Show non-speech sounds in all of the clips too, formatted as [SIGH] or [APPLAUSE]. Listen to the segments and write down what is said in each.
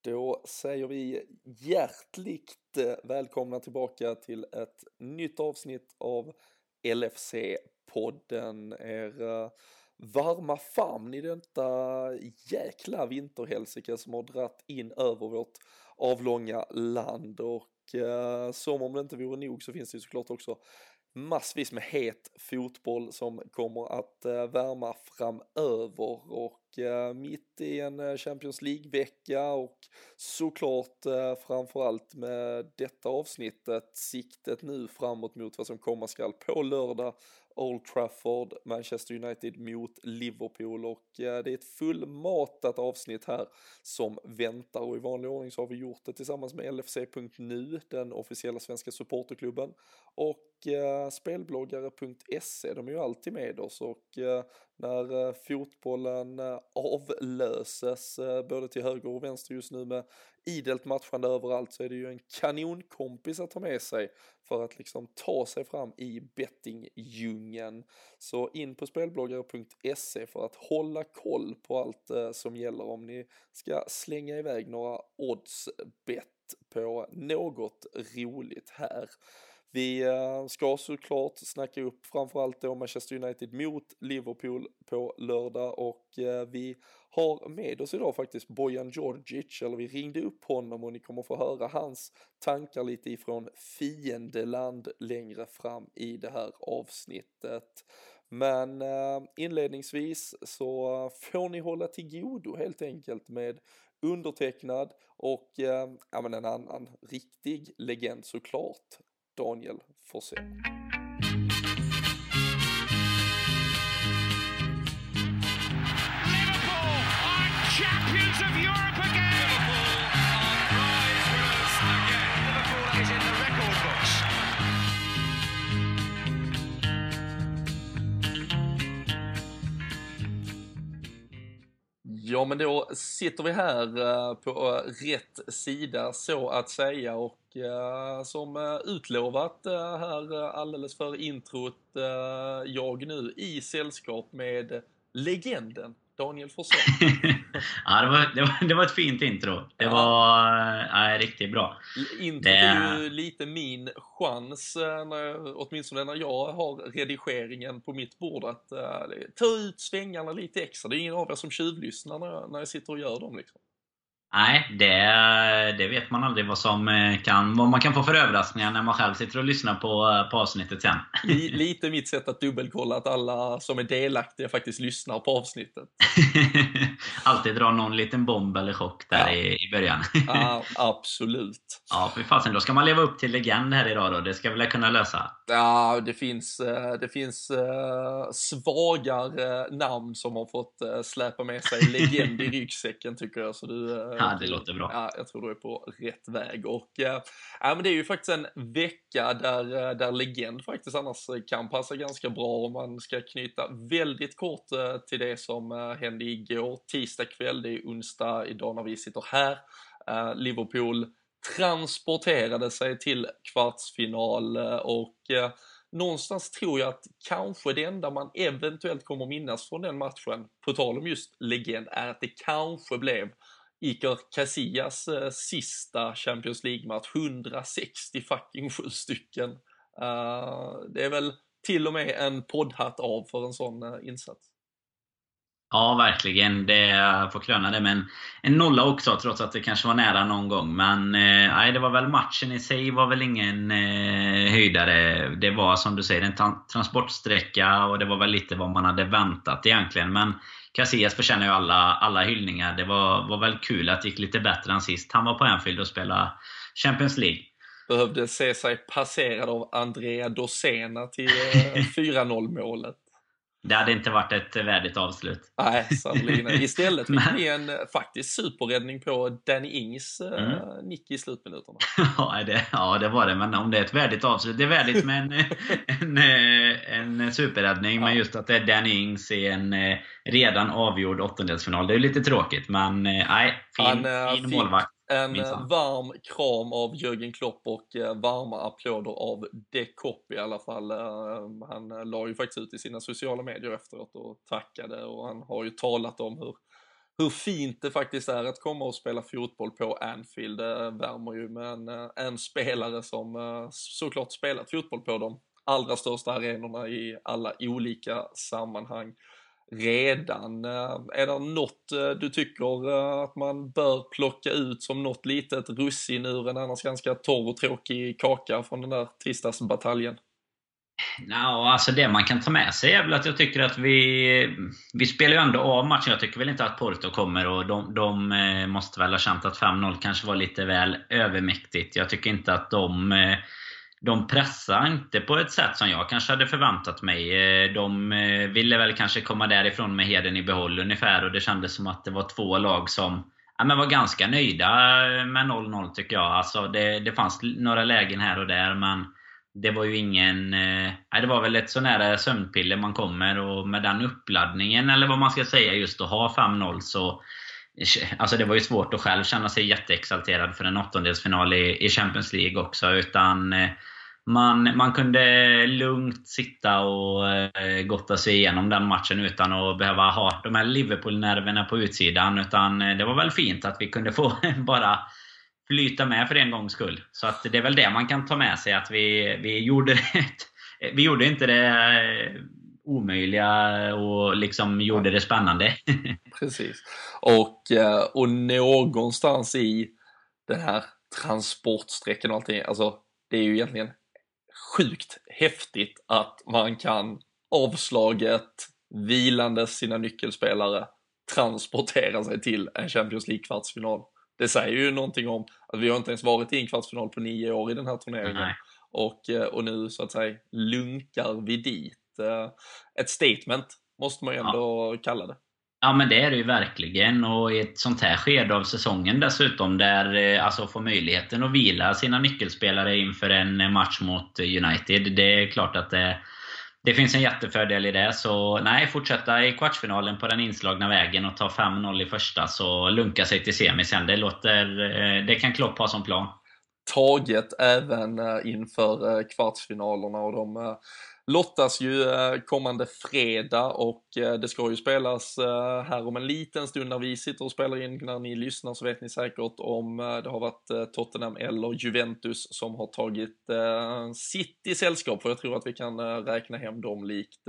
Då säger vi hjärtligt eh, välkomna tillbaka till ett nytt avsnitt av LFC-podden. Er eh, varma famn i detta jäkla vinterhelsike som har dratt in över vårt avlånga land och eh, som om det inte vore nog så finns det ju såklart också massvis med het fotboll som kommer att eh, värma framöver och eh, mitt i en eh, Champions League-vecka och såklart framförallt med detta avsnittet siktet nu framåt mot vad som komma skall på lördag Old Trafford, Manchester United mot Liverpool och det är ett fullmatat avsnitt här som väntar och i vanlig ordning så har vi gjort det tillsammans med LFC.nu, den officiella svenska supporterklubben och spelbloggare.se, de är ju alltid med oss och eh, när eh, fotbollen eh, avlöses både till höger och vänster just nu med idelt matchande överallt så är det ju en kanonkompis att ta med sig för att liksom ta sig fram i bettingdjungeln. Så in på spelbloggare.se för att hålla koll på allt som gäller om ni ska slänga iväg några oddsbett på något roligt här. Vi eh, ska såklart snacka upp framförallt då Manchester United mot Liverpool på lördag och eh, vi har med oss idag faktiskt Bojan Djordjic, eller vi ringde upp honom och ni kommer få höra hans tankar lite ifrån fiendeland längre fram i det här avsnittet. Men eh, inledningsvis så får ni hålla till godo helt enkelt med undertecknad och ja men en annan riktig legend såklart, Daniel Forsell. Ja, men då sitter vi här eh, på eh, rätt sida så att säga. Och eh, som utlovat här alldeles före introt, jag nu i sällskap med legenden Daniel Forsell. [LAUGHS] ja, det var, det, var, det var ett fint intro. Det ja. var ja, riktigt bra. Introt det... är ju lite min chans, när, åtminstone när jag har redigeringen på mitt bord, att uh, ta ut svängarna lite extra. Det är ingen av er som tjuvlyssnar när, när jag sitter och gör dem. Liksom. Nej, det, det vet man aldrig vad, som eh, kan, vad man kan få för överraskningar när man själv sitter och lyssnar på, eh, på avsnittet sen. Lite mitt sätt att dubbelkolla att alla som är delaktiga faktiskt lyssnar på avsnittet. [LAUGHS] Alltid dra någon liten bomb eller chock där ja. i, i början. ja, [LAUGHS] absolut. Ja, för fasen. Då ska man leva upp till legend här idag då. Det ska vi väl kunna lösa? Ja, det finns, eh, det finns svagare namn som har fått släpa med sig legend i [LAUGHS] ryggsäcken tycker jag. Så du, Ja, det låter bra. Ja, jag tror du är på rätt väg. Och, äh, ja, men det är ju faktiskt en vecka där, eh, där legend faktiskt annars kan passa ganska bra om man ska knyta väldigt kort äh, till det som hände igår, tisdag kväll, det är onsdag idag när vi sitter här. Liverpool transporterade sig till kvartsfinal och någonstans tror jag att kanske det enda man eventuellt kommer minnas från den matchen, på tal om just legend, är att det kanske blev Iker Casillas eh, sista Champions League-match, 160 fucking sju stycken. Uh, det är väl till och med en poddhatt av för en sån uh, insats. Ja, verkligen. Det får kröna det med en, nolla också, trots att det kanske var nära någon gång. Men eh, nej, det var väl matchen i sig var väl ingen eh, höjdare. Det var som du säger en transportsträcka och det var väl lite vad man hade väntat egentligen. Men Casillas förtjänar ju alla, alla hyllningar. Det var, var väl kul att det gick lite bättre än sist. Han var på Anfield och spelade Champions League. Behövde se sig passerad av Andrea Dosena till 4-0 eh, [LAUGHS] målet. Det hade inte varit ett värdigt avslut. Nej, [LAUGHS] sannerligen Istället fick vi en eh, faktiskt superräddning på Danny Ings eh, mm. nick i slutminuterna. [LAUGHS] ja, det, ja, det var det. Men om det är ett värdigt avslut. Det är värdigt med en, [LAUGHS] en, en, en superräddning. Ja. Men just att det är Danny Ings i en eh, redan avgjord åttondelsfinal. Det är lite tråkigt. Men nej, fin, Han, fin målvakt. En Minsan. varm kram av Jörgen Klopp och eh, varma applåder av De Kopp i alla fall. Eh, han la ju faktiskt ut i sina sociala medier efteråt och tackade och han har ju talat om hur hur fint det faktiskt är att komma och spela fotboll på Anfield. Det värmer ju med en, eh, en spelare som eh, såklart spelat fotboll på de allra största arenorna i alla olika sammanhang redan. Eh, är det något eh, du tycker eh, att man bör plocka ut som något litet russin ur en annars ganska torr och tråkig kaka från den där tisdagsbataljen? No, alltså det man kan ta med sig är väl att jag tycker att vi... Vi spelar ju ändå av matchen. Jag tycker väl inte att Porto kommer och de, de måste väl ha känt att 5-0 kanske var lite väl övermäktigt. Jag tycker inte att de... De pressar inte på ett sätt som jag kanske hade förväntat mig. Eh, de eh, ville väl kanske komma därifrån med heden i behåll ungefär och det kändes som att det var två lag som ja, men var ganska nöjda eh, med 0-0 tycker jag. Alltså det, det fanns några lägen här och där men det var ju ingen... Eh, det var väl ett så nära sömnpiller man kommer och med den uppladdningen, eller vad man ska säga, just att ha 5-0 så... [LAUGHS] Alltså det var ju svårt att själv känna sig jätteexalterad för en åttondelsfinal i, i Champions League också. Utan eh, man, man kunde lugnt sitta och eh, gotta sig igenom den matchen utan att behöva ha de här Liverpool-nerverna på utsidan. Utan eh, det var väl fint att vi kunde få [LAUGHS] bara flyta med för en gångs skull. Så att det är väl det man kan ta med sig, att vi, vi gjorde [LAUGHS] det, vi gjorde inte det omöjliga och liksom gjorde det spännande. [LAUGHS] Precis. Och, eh, och någonstans i den här transportsträckan och allting, alltså det är ju egentligen sjukt häftigt att man kan avslaget, vilandes sina nyckelspelare, transportera sig till en Champions League-kvartsfinal det säger ju någonting om att vi har inte ens varit i en kvartsfinal på nio år i den här turneringen. Och, eh, och nu så att säga lunkar vi dit. Eh, ett statement måste man ju ändå ja. kalla det. Ja men det är det ju verkligen och i ett sånt här skede av säsongen dessutom där eh, alltså få möjligheten att vila sina nyckelspelare inför en match mot United. Det är klart att det det finns en jättefördel i det. Så nej, fortsätta i kvartsfinalen på den inslagna vägen och ta 5-0 i första, så lunka sig till semi sen. Det, låter, eh, det kan Klopp ha som plan. Taget även eh, inför eh, kvartsfinalerna och de lottas ju eh, kommande fredag och eh, det ska ju spelas eh, här om en liten stund när vi sitter och spelar in. När ni lyssnar så vet ni säkert om det har varit Tottenham eller Juventus som har tagit sitt i sällskap. För jag tror att vi kan räkna hem dem likt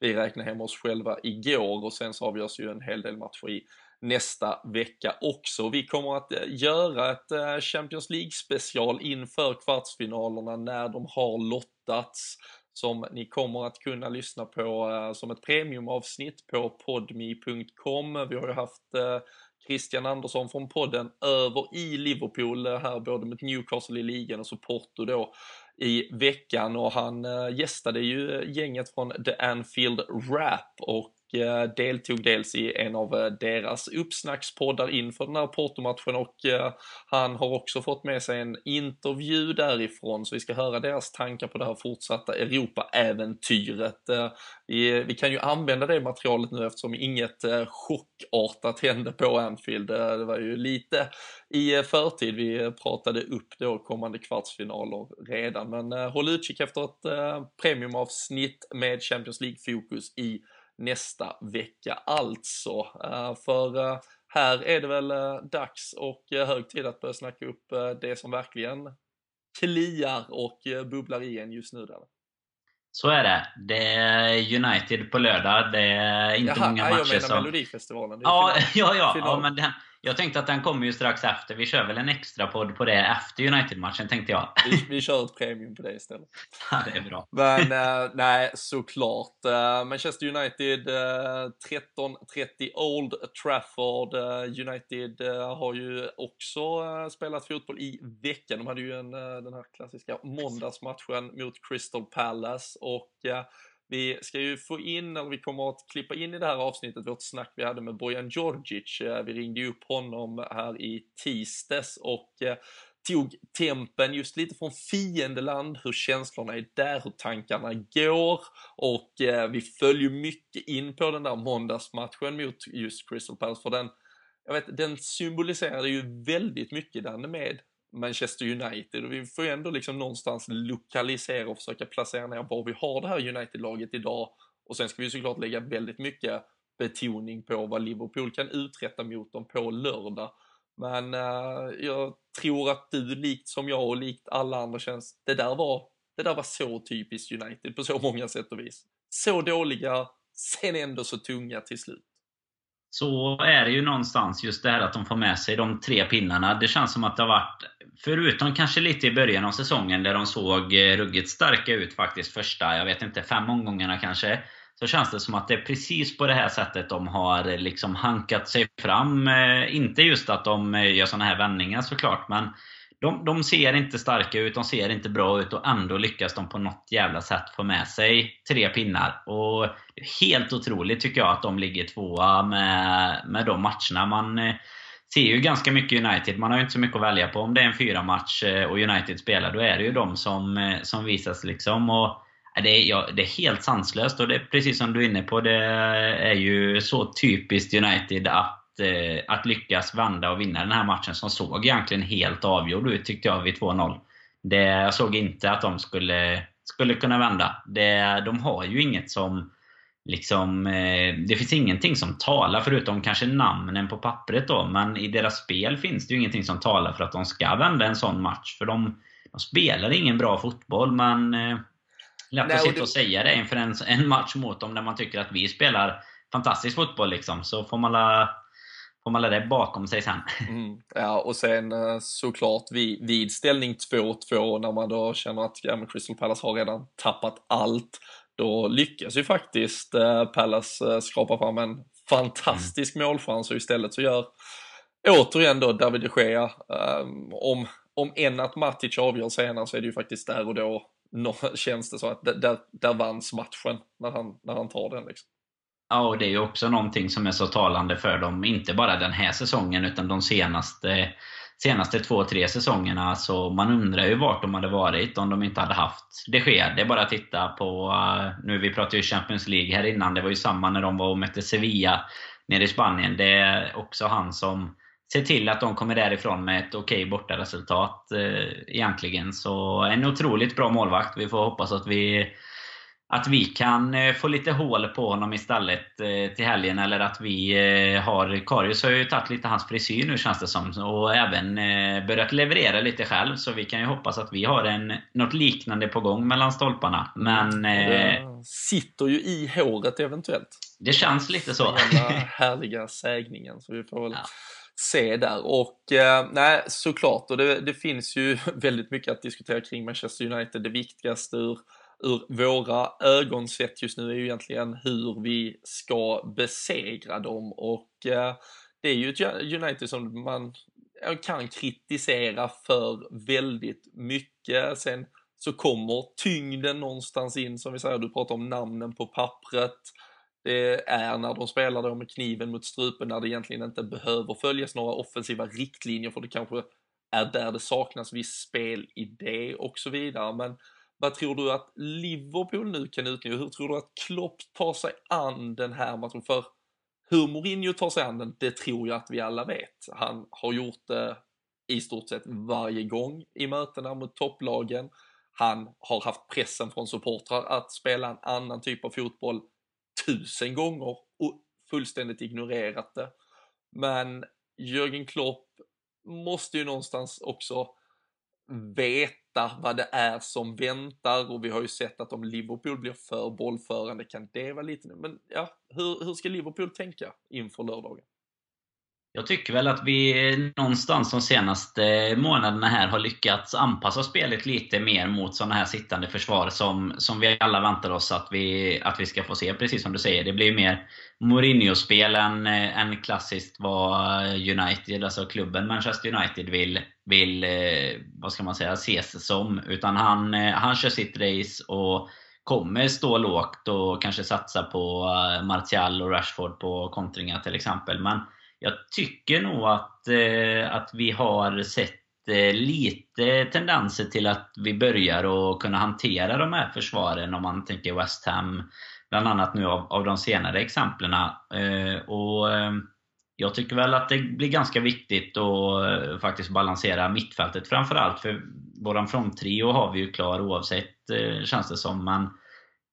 vi räknade hem oss själva igår och sen så avgörs ju en hel del matcher i nästa vecka också. Vi kommer att göra ett Champions League special inför kvartsfinalerna när de har lottats som ni kommer att kunna lyssna på eh, som ett premiumavsnitt på podmi.com. Vi har ju haft eh, Christian Andersson från podden över i Liverpool eh, här både mot Newcastle i ligan och så Porto då i veckan och han gästade ju gänget från The Anfield Rap och Eh, deltog dels i en av eh, deras uppsnackspoddar inför den här Porto-matchen och eh, han har också fått med sig en intervju därifrån så vi ska höra deras tankar på det här fortsatta Europa-äventyret. Vi kan ju använda det materialet nu eftersom inget chockartat hände på Anfield. Det var ju lite i förtid vi pratade upp då kommande kvartsfinaler redan men håll utkik efter ett premiumavsnitt med Champions League-fokus i nästa vecka alltså. Eh, för eh, här är det väl eh, dags och hög tid att börja snacka upp det som verkligen kliar och bubblar i en just nu. Där. Så är det. Det är United på lördag. Det är inte Jaha, många matcher som... Jag menar Melodifestivalen. [LAUGHS] Ja, ja, ja, ja, men den, jag tänkte att den kommer ju strax efter. Vi kör väl en extra podd på det efter United-matchen, tänkte jag. Vi, vi kör ett premium på det istället. [LAUGHS] Ja, det är bra. Men äh, nej, såklart. Äh, Manchester United äh, eh, 13.30 Old Trafford. United har ju också spelat fotboll i veckan. De hade ju en, den här klassiska måndagsmatchen mot Crystal Palace och vi ska ju få in, eller vi kommer att klippa in i det här avsnittet, vårt snack vi hade med Bojan Djordjic. Eh, vi ringde ju upp honom här i tisdags och eh, tog tempen just lite från fiendeland, hur känslorna är där, hur tankarna går och eh, vi följer mycket in på den där måndagsmatchen mot just Crystal Palace för den, jag vet, den symboliserade ju väldigt mycket den med Manchester United och vi får ju ändå liksom någonstans lokalisera och försöka placera ner var vi har det här United-laget idag och sen ska vi såklart lägga väldigt mycket betoning på vad Liverpool kan uträtta mot dem på lördag. Men uh, jag tror att du, likt som jag och likt alla andra känns, det där var, det där var så typiskt United på så många sätt och vis. Så dåliga, sen ändå så tunga till slut. Så är det ju någonstans just det här att de får med sig de tre pinnarna. Det känns som att det har varit, förutom kanske lite i början av säsongen där de såg eh, ruggigt starka ut faktiskt första, jag vet inte, fem omgångarna kanske. Så känns det som att det är precis på det här sättet de har eh, liksom hankat sig fram. Eh, inte just att de gör såna här vändningar såklart, men de, de ser inte starka ut, de ser inte bra ut och ändå lyckas de på något jävla sätt få med sig tre pinnar. Och Helt otroligt tycker jag att de ligger tvåa med, med de matcherna. Man eh, ser ju ganska mycket United. Man har ju inte så mycket att välja på. Om det är en fyra match eh, och United spelar, då är det ju de som, eh, som visas. liksom. Och det är, ja, det är helt sanslöst och det är precis som du är inne på, det är ju så typiskt United att att lyckas vända och vinna den här matchen som såg egentligen helt avgjord ut tyckte jag vid 2-0. jag såg inte att de skulle, skulle kunna vända. Det, de har ju inget som liksom, eh, det finns ingenting som talar, förutom kanske namnen på pappret då, men i deras spel finns det ju ingenting som talar för att de ska vända en sån match. För de, de spelar ingen bra fotboll, men eh, lätt att sitta och säga det inför en, en match mot dem, där man tycker att vi spelar fantastisk fotboll. Liksom. Så får man la, får man det bakom sig sen. [LAUGHS] Mm, ja, och sen eh, såklart vid, vid ställning 2-2 när man då känner att ja, Crystal Palace har redan tappat allt, då lyckas ju faktiskt eh, Palace eh, skrapa fram en fantastisk mm. målchans och istället så gör återigen då David de Gea, um, om, om en att Matic avgör senare så är det ju faktiskt där och då no, känns det så att där, där vanns matchen när han, när han tar den liksom. Ja, och det är ju också någonting som är så talande för dem, inte bara den här säsongen utan de senaste, senaste två, tre säsongerna. Så man undrar ju vart de hade varit om de inte hade haft det sker. Det är bara att titta på, eh, nu vi pratade ju Champions League här innan, det var ju samma när de var och mötte Sevilla nere i Spanien. Det är också han som ser till att de kommer därifrån med ett okej bortaresultat eh, egentligen. Så en otroligt bra målvakt. Vi får hoppas att vi att vi kan eh, få lite hål på honom istället eh, till helgen. Eller att vi eh, har... Karius har ju tagit lite hans frisyr nu känns det som. Och även börjat leverera lite själv. Så vi kan ju hoppas att vi har en, något liknande på gång mellan stolparna. Men... Det sitter ju i håret eventuellt. Det känns lite så. Den [LAUGHS] härliga sägningen. Så vi får väl... Ja se där. Och eh, nej, såklart, och det, det, finns ju [LAUGHS] väldigt mycket att diskutera kring Manchester United. Det viktigaste ur ur våra ögon sett just nu är ju egentligen hur vi ska besegra dem och eh, det är ju ett United som man kan kritisera för väldigt mycket. Sen så kommer tyngden någonstans in, som vi säger, du pratar om namnen på pappret. Det är när de spelar då med kniven mot strupen när det egentligen inte behöver följas några offensiva riktlinjer för det kanske är där det saknas viss spelidé och så vidare. Men vad tror du att Liverpool nu kan utnyttja? Hur tror du att Klopp tar sig an den här matchen? För hur Mourinho tar sig an den, det tror jag att vi alla vet. Han har gjort det i stort sett varje gång i mötena mot topplagen. Han har haft pressen från supportrar att spela en annan typ av fotboll tusen gånger och fullständigt ignorerat det. Men Jürgen Klopp måste ju någonstans också veta vad det är som väntar och vi har ju sett att om Liverpool blir för bollförande kan det vara lite, men ja, hur, hur ska Liverpool tänka inför lördagen? Jag tycker väl att vi någonstans de senaste månaderna här har lyckats anpassa spelet lite mer mot sådana här sittande försvar som, som vi alla väntar oss att vi, att vi ska få se. Precis som du säger, det blir mer Mourinho-spel än, än klassiskt vad United, alltså klubben Manchester United vill, vill eh, vad ska man säga, ses som. Utan han, eh, han kör sitt race och kommer stå lågt och kanske satsa på eh, Martial och Rashford på kontringar till exempel. Men jag tycker nog att, eh, att vi har sett eh, lite tendenser till att vi börjar att kunna hantera de här försvaren om man tänker West Ham bland annat nu av, av de senare exemplen. Eh, och eh, jag tycker väl att det blir ganska viktigt att eh, faktiskt balansera mittfältet framförallt. För våran fronttrio har vi ju klar oavsett, eh, känns det som. Men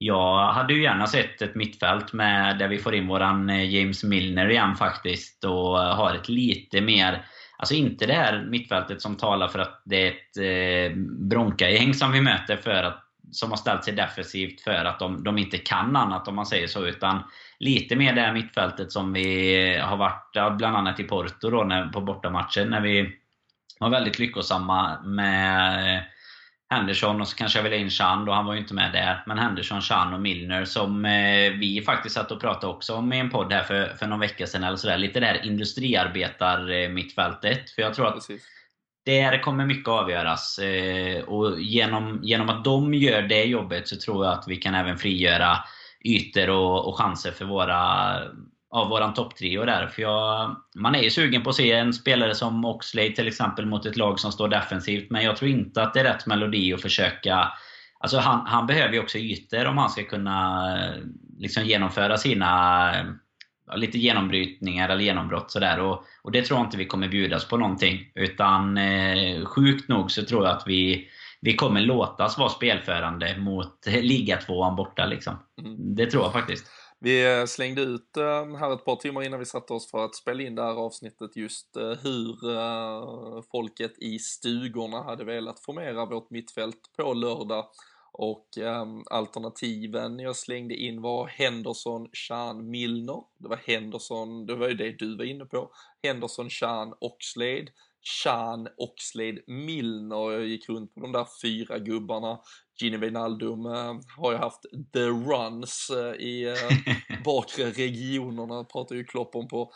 jag hade ju gärna sett ett mittfält med, där vi får in våran eh, James Milner igen faktiskt och har ett lite mer Alltså inte det här mittfältet som talar för att det är ett eh, Bronca-gäng som vi möter för att, som har ställt sig defensivt för att de, de inte kan annat om man säger så. Utan lite mer det här mittfältet som vi eh, har varit, bland annat i Porto då, när, på bortamatchen, när vi var väldigt lyckosamma med Henderson och så kanske jag vill ha in Chan då, han var ju inte med där. Men Henderson, Chan och Milner som eh, vi faktiskt satt och pratade också om i en podd här för, för någon vecka sedan eller sådär. Lite det här industriarbetar-mittfältet. För jag tror att Precis. där kommer mycket avgöras. Eh, och genom, genom att de gör det jobbet så tror jag att vi kan även frigöra ytor och, och chanser för våra av våran topptrio där. För jag, man är ju sugen på att se en spelare som Oxlade till exempel mot ett lag som står defensivt. Men jag tror inte att det är rätt melodi att försöka... Alltså han, han behöver ju också ytor om han ska kunna liksom genomföra sina lite genombrytningar eller genombrott sådär. Och, och det tror jag inte vi kommer bjudas på någonting. Utan eh, sjukt nog så tror jag att vi, vi kommer låtas vara spelförande mot ligatvåan borta. Liksom. Mm. Det tror jag faktiskt. Vi eh, slängde ut eh, här ett par timmar innan vi satte oss för att spela in det här avsnittet just eh, hur folket i stugorna hade velat formera vårt mittfält på lördag. Och alternativen jag slängde in var Henderson, Chan, Milner. Det var Henderson, det var ju det du var inne på. Henderson, Chan, Oxlade. Chan, Oxlade, Milner. Jag gick runt på de där fyra gubbarna. Gini Wijnaldum äh, har ju haft the runs äh, i äh, [LAUGHS] bakre regionerna, pratar ju Klopp om på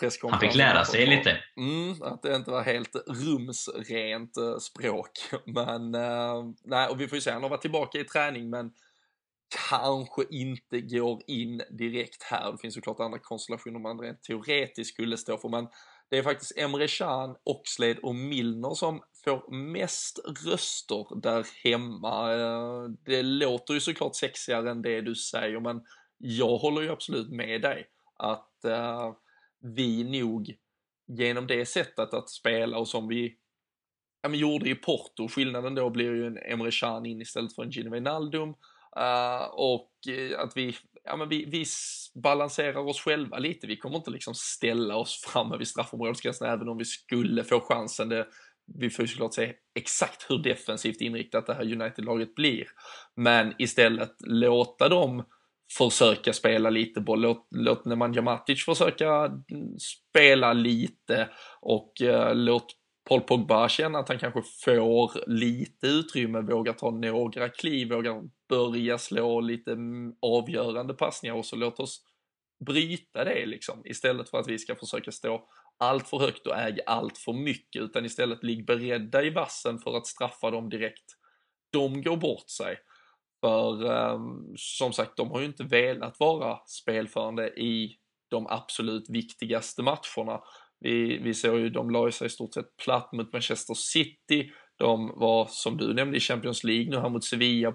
presskonferensen. Han fick lära sig lite. Mm, att det inte var helt rumsrent språk. Men, nej, och vi får ju se, han har varit tillbaka i träning men kanske inte går in direkt här. Det finns såklart andra konstellationer man rent teoretiskt skulle stå för, men det är faktiskt Emre Can, Oxlade och Milner som får mest röster där hemma. Eh, det låter ju såklart sexigare än det du säger, men jag håller ju absolut med dig att uh, vi nog genom det sättet att spela och som vi ja, men gjorde i Porto, skillnaden då blir ju en Emre Can in istället för en Gino Wijnaldum uh, och uh, att vi ja, men vi, vi balanserar oss själva lite. Vi kommer inte liksom ställa oss framme vid straffområdesgränsen även om vi skulle få chansen. Det, vi får ju såklart se exakt hur defensivt inriktat det här United-laget blir. Men istället låta dem försöka spela lite boll. Låt, låt Nemanja Matic försöka mm, spela lite och eh, låt Paul Pogba känna att han kanske får lite utrymme, vågar ta några kliv, vågar börja slå lite mm, avgörande passningar och så låt oss bryta det liksom istället för att vi ska försöka stå allt för högt och äg allt för mycket utan istället ligg beredda i vassen för att straffa dem direkt. De går bort sig. För um, som sagt, de har ju inte velat vara spelförande i de absolut viktigaste matcherna. Vi, vi såg ju, de la sig i stort sett platt mot Manchester City. De var, som du nämnde, i Champions League nu här mot Sevilla.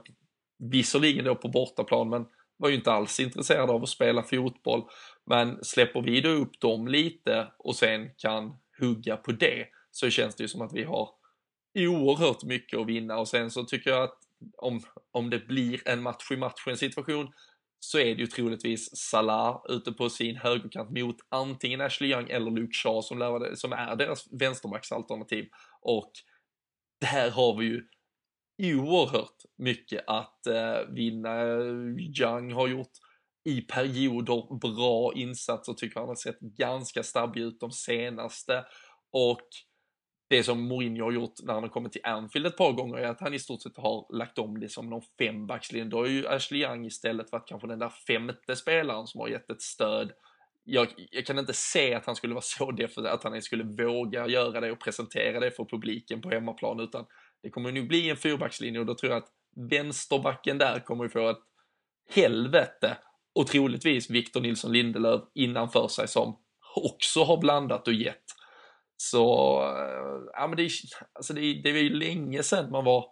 Visserligen då på bortaplan, men var ju inte alls intresserade av att spela fotboll. Men släpper vi då upp dem lite och sen kan hugga på det så känns det ju som att vi har oerhört mycket att vinna och sen så tycker jag att om, om det blir en match i matchen situation så är det ju troligtvis Salah ute på sin högerkant mot antingen Ashley Young eller Luke Shaw som, lär, som är deras vänsterbacksalternativ. Och där har vi ju oerhört mycket att eh, vinna. Young har gjort i perioder bra insatser, tycker han har sett ganska stabil ut de senaste. Och det som Mourinho har gjort när han har kommit till Anfield ett par gånger är att han i stort sett har lagt om det som någon fembackslinje. Då har ju Ashley Young istället varit kanske den där femte spelaren som har gett ett stöd. Jag, jag kan inte se att han skulle vara så defensiv, att han skulle våga göra det och presentera det för publiken på hemmaplan, utan det kommer nog bli en fyrbackslinje och då tror jag att vänsterbacken där kommer få ett helvete och troligtvis Victor Nilsson Lindelöf innanför sig som också har blandat och gett. Så, eh, ja men det, alltså det, det var ju länge sedan man var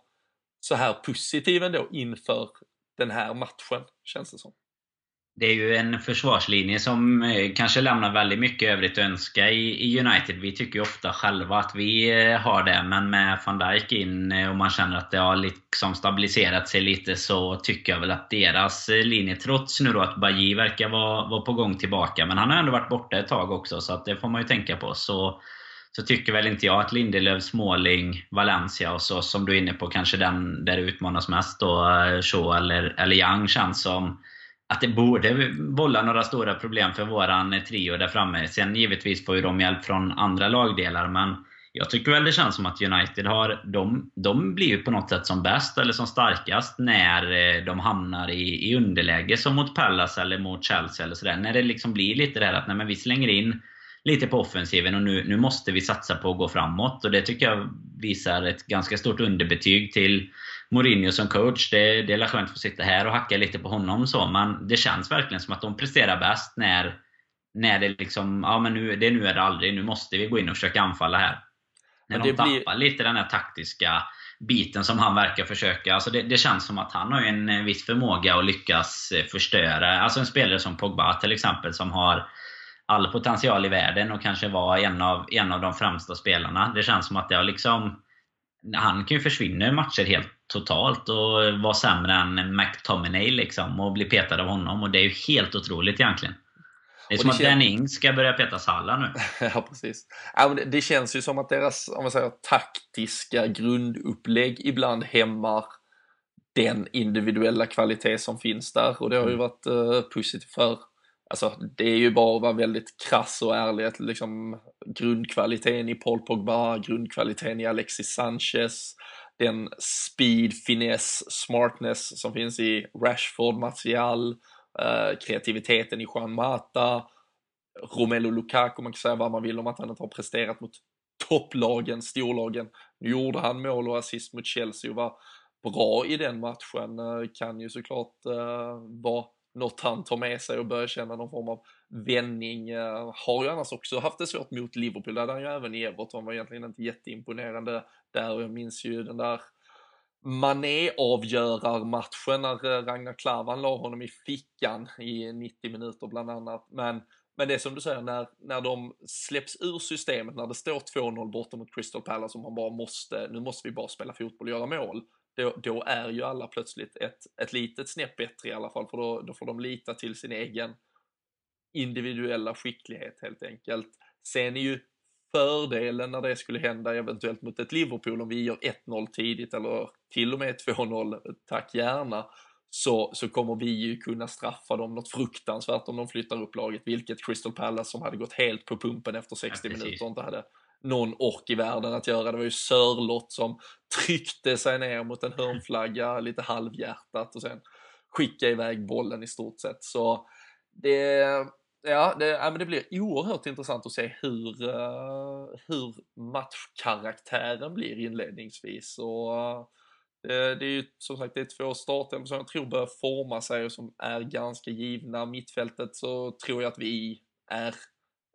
så här positiv ändå inför den här matchen, känns det som det är ju en försvarslinje som eh, kanske lämnar väldigt mycket övrigt att önska i, United. Vi tycker ju ofta själva att vi eh, har det, men med van Dijk in eh, och man känner att det har liksom stabiliserat sig lite så tycker jag väl att deras linje, trots nu då att Bajy verkar vara, vara på gång tillbaka, men han har ändå varit borta ett tag också så att det får man ju tänka på. Så, så tycker väl inte jag att Lindelöf, Småling, Valencia och så som du är inne på, kanske den där det utmanas mest då, Shaw eller, eller Young känns som att det borde bolla några stora problem för våran trio där framme. Sen givetvis får ju de hjälp från andra lagdelar, men jag tycker väl det känns som att United har, de, de blir ju på något sätt som bäst eller som starkast när eh, de hamnar i, i underläge som mot Pallas eller mot Chelsea eller sådär. När det liksom blir lite det här att nej, men vi slänger in lite på offensiven och nu, nu måste vi satsa på att gå framåt. Och det tycker jag visar ett ganska stort underbetyg till Mourinho som coach. Det, det är skönt att få sitta här och hacka lite på honom så, men det känns verkligen som att de presterar bäst när, när det liksom, ja men nu, det nu är det aldrig, nu måste vi gå in och försöka anfalla här. När de tappar blir... lite den här taktiska biten som han verkar försöka. Alltså det, det, känns som att han har en viss förmåga att lyckas förstöra. Alltså en spelare som Pogba till exempel som har all potential i världen och kanske var en av, en av de främsta spelarna. Det känns som att det har liksom han kan ju försvinna i matcher helt totalt och vara sämre än McTominay liksom och bli petad av honom. Och det är ju helt otroligt egentligen. Det är och som det att kän... Ings ska börja peta Salah nu. [LAUGHS] ja, precis. Ja, det, det, känns ju som att deras om man säger, taktiska grundupplägg ibland hämmar den individuella kvalitet som finns där och det har ju mm. varit uh, positivt för Alltså, det är ju bara att vara väldigt krass och ärlig att liksom grundkvaliteten i Paul Pogba, grundkvaliteten i Alexis Sanchez, den speed, finess, smartness som finns i Rashford, Martial, eh, kreativiteten i Juan Mata, Romelu Lukaku, man kan säga vad man vill om att han inte har presterat mot topplagen, storlagen. Nu gjorde han mål och assist mot Chelsea och var bra i den matchen, eh, kan ju såklart eh, vara något han tar med sig och börjar känna någon form av vändning. Eh, har ju annars också haft det svårt mot Liverpool, där han ju även i Everton var egentligen inte jätteimponerande där och jag minns ju den där Mané-avgörarmatchen när eh, Ragnar Klavan la honom i fickan i 90 minuter bland annat. Men, men det är som du säger, när, när de släpps ur systemet, när det står 2-0 borta mot Crystal Palace och man bara måste, nu måste vi bara spela fotboll och göra mål då, då, är ju alla plötsligt ett, ett litet snäpp bättre i alla fall, för då, då får de lita till sin egen individuella skicklighet helt enkelt. Sen är ju fördelen när det skulle hända eventuellt mot ett Liverpool om vi gör 1-0 tidigt eller till och med 2-0, tack gärna, så, så kommer vi ju kunna straffa dem något fruktansvärt om de flyttar upp laget, vilket Crystal Palace som hade gått helt på pumpen efter 60 ja, minuter inte hade någon ork i världen att göra. Det var ju Sörlott som tryckte sig ner mot en hörnflagga [LAUGHS] lite halvhjärtat och sen skicka iväg bollen i stort sett. Så det, ja, det, ja, men det blir oerhört intressant att se hur, uh, hur matchkaraktären blir inledningsvis. Och, uh, det, det, är ju som sagt det är två starter som jag tror börjar forma sig och som är ganska givna. Mittfältet så tror jag att vi är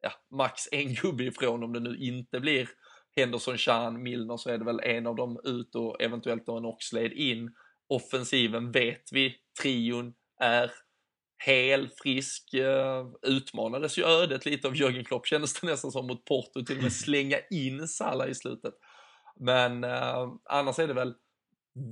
ja, max en [LAUGHS] gubbe ifrån om det nu inte blir Henderson, Chan, Milner så är det väl en av dem ut och eventuellt då en Oxlade in. Offensiven vet vi, trion är hel, frisk, uh, utmanades ju ödet lite av Jörgen Klopp kändes det nästan som mot Porto, till och med slänga in Salah i slutet. Men uh, annars är det väl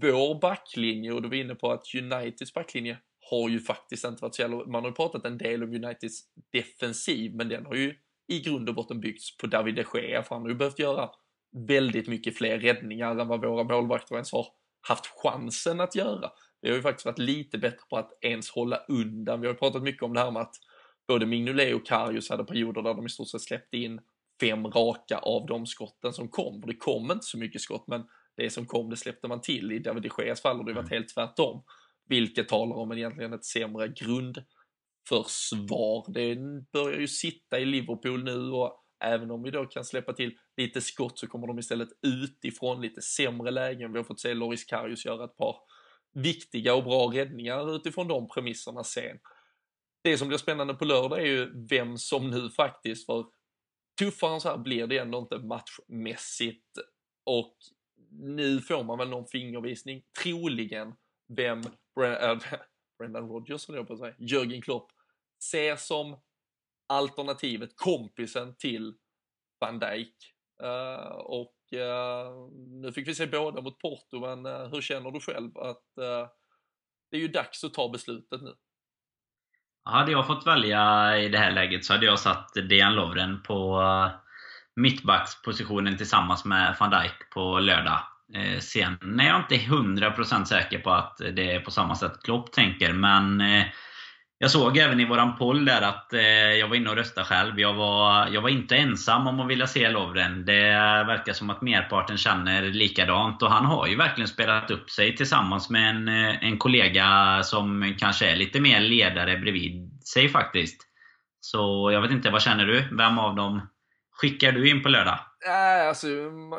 vår backlinje och du var inne på att Uniteds backlinje har ju faktiskt inte varit så jävla... Man har ju pratat en del om Uniteds defensiv, men den har ju i grund och botten byggts på David de Gea, för han har ju behövt göra väldigt mycket fler räddningar än vad våra målvakter ens har haft chansen att göra. Vi har ju faktiskt varit lite bättre på att ens hålla undan. Vi har ju pratat mycket om det här med att både Mignolet och Karius hade perioder där de i stort sett släppte in fem raka av de skotten som kom. För det kom inte så mycket skott, men det som kom det släppte man till. I David de Geas fall har det varit mm. helt tvärtom. Vilket talar om egentligen ett sämre grundförsvar. Det börjar ju sitta i Liverpool nu och även om vi då kan släppa till lite skott så kommer de istället utifrån lite sämre lägen. Vi har fått se Loris Karius göra ett par viktiga och bra räddningar utifrån de premisserna sen. Det som blir spännande på lördag är ju vem som nu faktiskt, för tuffare än så här blir det ändå inte matchmässigt och nu får man väl någon fingervisning, troligen, Äh, vem Brendan Rodgers höll jag på att säga, Jörgen Klopp ser som alternativet, kompisen till van Dijk. Uh, och uh, nu fick vi se båda mot Porto, men uh, hur känner du själv att det är ju dags att ta beslutet nu? Hade jag fått välja i det här läget så hade jag satt Dejan Lovren på mittbackspositionen tillsammans med van Dijk på lördag. Eh, sen är jag inte 100% säker på att det är på samma sätt Klopp tänker, men eh, jag såg även i våran poll där att eh, jag var inne och röstade själv. Jag var, jag var inte ensam om att vilja se Lovren. Det verkar som att merparten känner likadant. Och han har ju verkligen spelat upp sig tillsammans med en, eh, en kollega som kanske är lite mer ledare bredvid sig faktiskt. Så jag vet inte, vad känner du? Vem av dem skickar du in på lördag? Nej, alltså